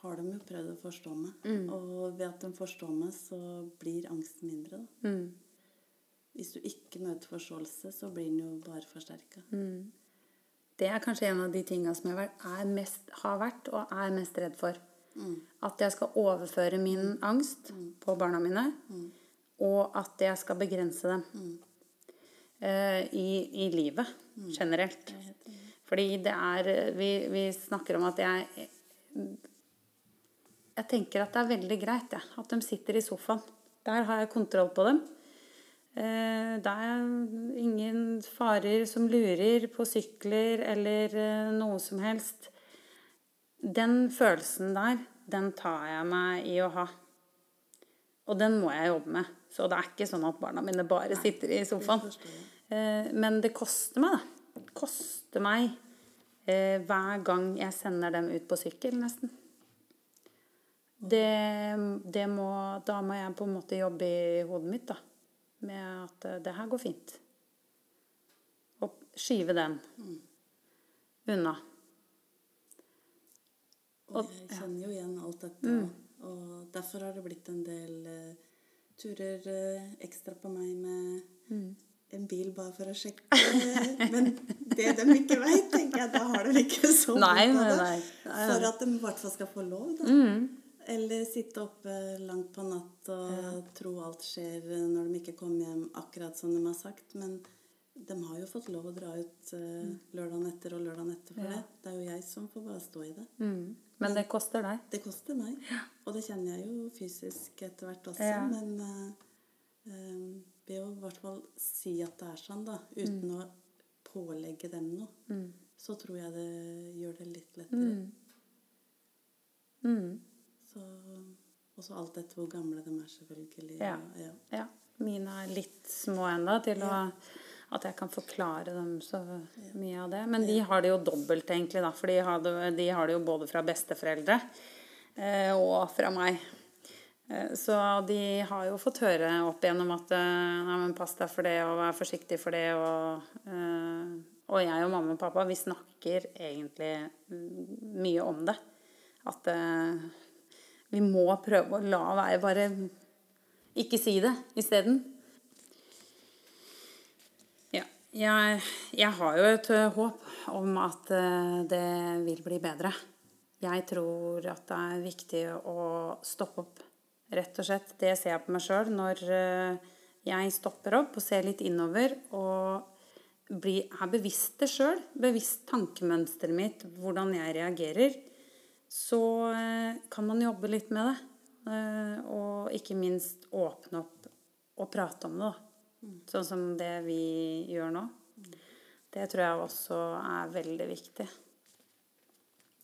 har de jo prøvd å forstå meg. Mm. Og ved at de forstår meg, så blir angsten mindre, da. Mm. Hvis du ikke møter forståelse, så blir den jo bare forsterka. Mm. Det er kanskje en av de tinga som jeg er mest, har vært og er mest redd for. Mm. At jeg skal overføre min angst på barna mine, og at jeg skal begrense dem eh, i, i livet generelt. Fordi det er vi, vi snakker om at jeg Jeg tenker at det er veldig greit ja, at de sitter i sofaen. Der har jeg kontroll på dem. Eh, Det er ingen farer som lurer på sykler eller eh, noe som helst. Den følelsen der, den tar jeg meg i å ha. Og den må jeg jobbe med. Så det er ikke sånn at barna mine bare sitter i sofaen. Eh, Men det koster meg, da. Det koster meg hver gang jeg sender dem ut på sykkel, nesten. Det, det må, da må jeg på en måte jobbe i hodet mitt, da. Med at eh, det her går fint. Og skyve den unna. Og jeg kjenner jo igjen alt dette. Mm. Og derfor har det blitt en del uh, turer uh, ekstra på meg med Mm. en bil bare for å sjekke. Men det de ikke veit, tenker jeg, da har de ikke så vondt av det. For at de i hvert fall skal få lov, da. Mm. Eller sitte oppe langt på natt og tro alt skjer når de ikke kommer hjem akkurat som de har sagt. Men de har jo fått lov å dra ut uh, lørdagen etter og lørdagen etter for Ja. det. Det er jo jeg som får bare stå i det. Mm. Men det koster deg. Det koster meg. Og det kjenner jeg jo fysisk etter hvert også. Ja. Men eh, eh, ved å i hvert fall si at det er sånn, da, uten å pålegge dem noe, Mm. så tror jeg det gjør det litt lettere. Mm. Så, og så alt etter hvor gamle de er, selvfølgelig. Ja. ja. Ja. Mine er litt små ennå til å, at jeg kan forklare dem så mye av det. Men de har det jo dobbelt, egentlig, da. For de har det, de har det jo både fra besteforeldre eh, og fra meg. Eh, så de har jo fått høre opp igjennom at eh, Nei, men pass deg for det, og vær forsiktig for det, og eh, Og jeg og mamma og pappa, vi snakker egentlig mye om det. At vi må prøve å la være bare ikke si det isteden. Ja. Jeg, jeg har jo et eh, håp om at eh, det vil bli bedre. Jeg tror at det er viktig å stoppe opp, rett og slett. Det ser jeg på meg sjøl når eh, jeg stopper opp og ser litt innover og blir, er bevisst det sjøl, bevisst tankemønsteret mitt, hvordan jeg reagerer, så eh, kan man jobbe litt med det. Eh, og ikke minst åpne opp og prate om det. Sånn som det vi gjør nå. Det tror jeg også er veldig viktig.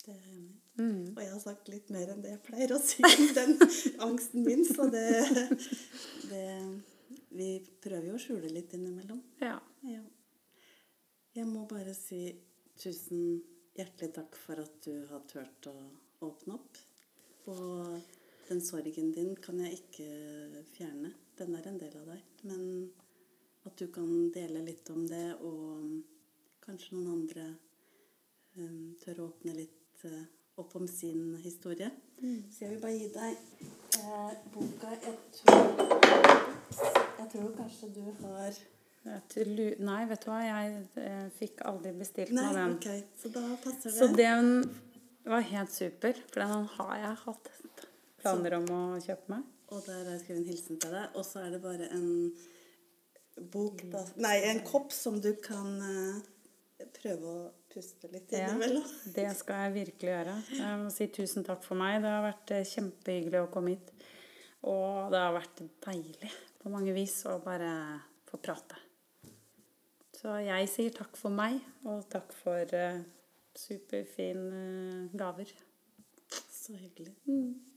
Det er enig i. Og jeg har sagt litt mer enn det jeg pleier å si om den [LAUGHS] angsten min, så det, det Vi prøver jo å skjule litt innimellom. Ja. Ja. Jeg må bare si tusen hjertelig takk for at du har turt å åpne opp. Og den sorgen din kan jeg ikke fjerne. Den er en del av deg. Men at du kan dele litt om det, og kanskje noen andre um, tør å åpne litt uh, opp om sin historie. Så jeg vil bare gi deg eh, boka jeg tror, jeg tror kanskje du har Nei, vet du hva, jeg eh, fikk aldri bestilt meg den. Okay. så da passer det. Så den var helt super, for den har jeg hatt planer om å kjøpe meg. Og der har jeg skrevet en hilsen til deg. Og så er det bare en bok da, Nei, en kopp som du kan uh, prøve å puste litt Ja, det skal jeg virkelig gjøre. Jeg må si tusen takk for meg. Det har vært eh, kjempehyggelig å komme hit. Og det har vært deilig på mange vis å bare få prate. Så jeg sier takk for meg, og takk for uh, superfine gaver. Så hyggelig. Mm.